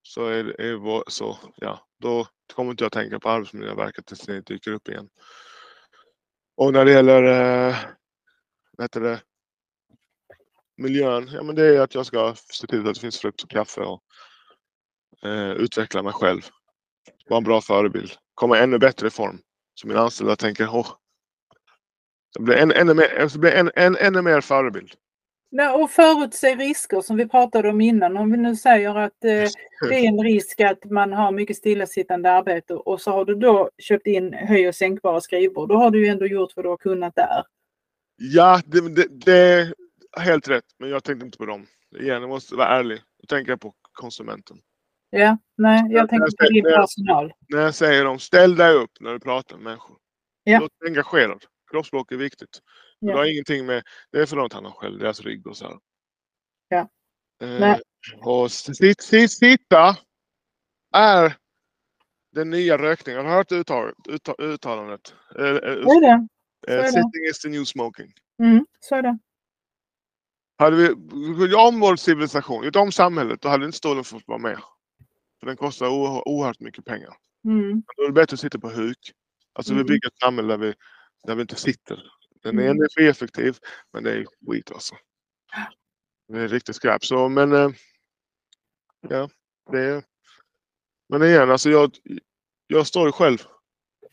så är, det- är vår, så ja, då kommer inte jag tänka på Arbetsmiljöverket tills det dyker upp igen. Och när det gäller, eh, vad heter det, miljön, ja men det är att jag ska se till att det finns frukt och kaffe och eh, utveckla mig själv. Vara en bra förebild. Komma ännu bättre i form. Så mina anställda tänker, åh. Jag blir än, ännu mer, jag blir en, en, ännu mer förebild. Nej, och förutse risker som vi pratade om innan. Om vi nu säger att eh, det är en risk att man har mycket stillasittande arbete och så har du då köpt in höj och sänkbara skrivbord. Då har du ju ändå gjort vad du har kunnat där. Ja, det, det, det är helt rätt. Men jag tänkte inte på dem. Igen, jag måste vara ärlig. Då tänker jag på konsumenten. Ja, nej, jag Jag- tänker på din personal. När jag säger dem, ställ dig upp när du pratar med människor. Ja. Låt dig engagerad. Kroppsspråk är viktigt. Det Ja. har ingenting med, det är för att hand om själv, deras rygg och så här. Ja. Eh, och sit, sit, sitta är den nya rökningen. Har du hört uttalet, utta, uttalandet? Eh, eh, Så är det. eh, är det. sitting is the new smoking. Mm, så är det. Hade vi gjort om vår civilisation, gjort om samhället, då hade inte stolen fått vara med. För den kostar oerhört mycket pengar. Mm, Då är det bättre att sitta på huk. Alltså Mm. vi bygger ett samhälle där vi, där vi inte sitter. Den är Mm. energieffektiv, men det är skit alltså. Det är riktigt skräp. Så men, eh, ja, det är... Men igen, alltså jag, jag står själv.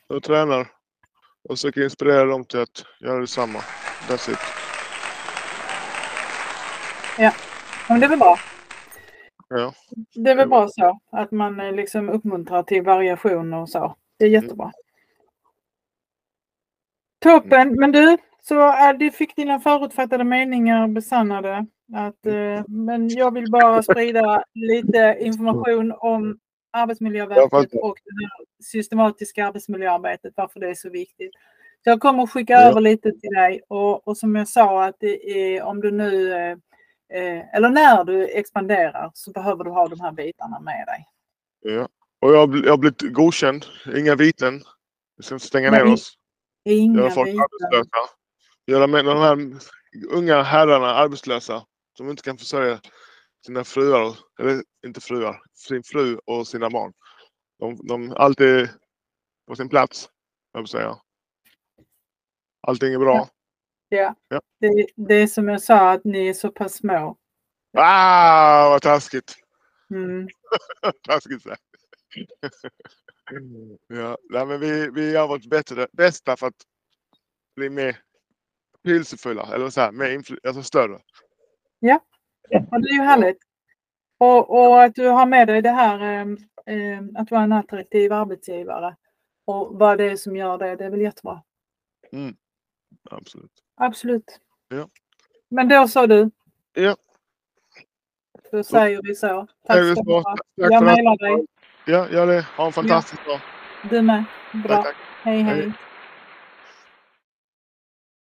Jag tränar och försöker inspirera dem till att göra detsamma. That's it. men det är väl bra. Ja. Det är väl bra så. Att man eh, liksom uppmuntrar till variation och så. Det är jättebra. Toppen, men du, så äh, du fick dina förutfattade meningar besannade. Att, eh, men jag vill bara sprida lite information om Arbetsmiljöverket och det systematiska arbetsmiljöarbetet, varför det är så viktigt. Så jag kommer att skicka Ja. över lite till dig och, och som jag sa att är, om du nu eh, eh, eller när du expanderar så behöver du ha de här bitarna med dig. Ja. Och jag har, bl- jag har blivit godkänd. Inga viten. Vi ska inte stänga Nej. ner oss. Inga Göra folk bitar. arbetslösa. Göra med de här unga herrarna arbetslösa. Som inte kan försörja sina fruar. Eller inte fruar. Sin fru och sina barn. De, de alltid på sin plats. Jag säga. Allting är bra. Ja. Ja. Det, det är som jag sa att ni är så pass små. Ah, vad taskigt. Mm. taskigt sagt. Ja, nej, men vi, vi gör vårt bättre, bästa för att bli mer betydelsefulla. Eller så här, mer alltså större. Och det är ju härligt. Och, och att du har med dig det här eh, att vara en attraktiv arbetsgivare. Och vad det är som gör det, det är väl jättebra. Absolut. Absolut. Ja. Men då sa du. Ja. Då säger vi så. Tack ska du så? ha. Jag mejlar dig. Ja, gör det. Ha en fantastisk dag. Du med. Bra. Tack, tack. Hej Hej. hej.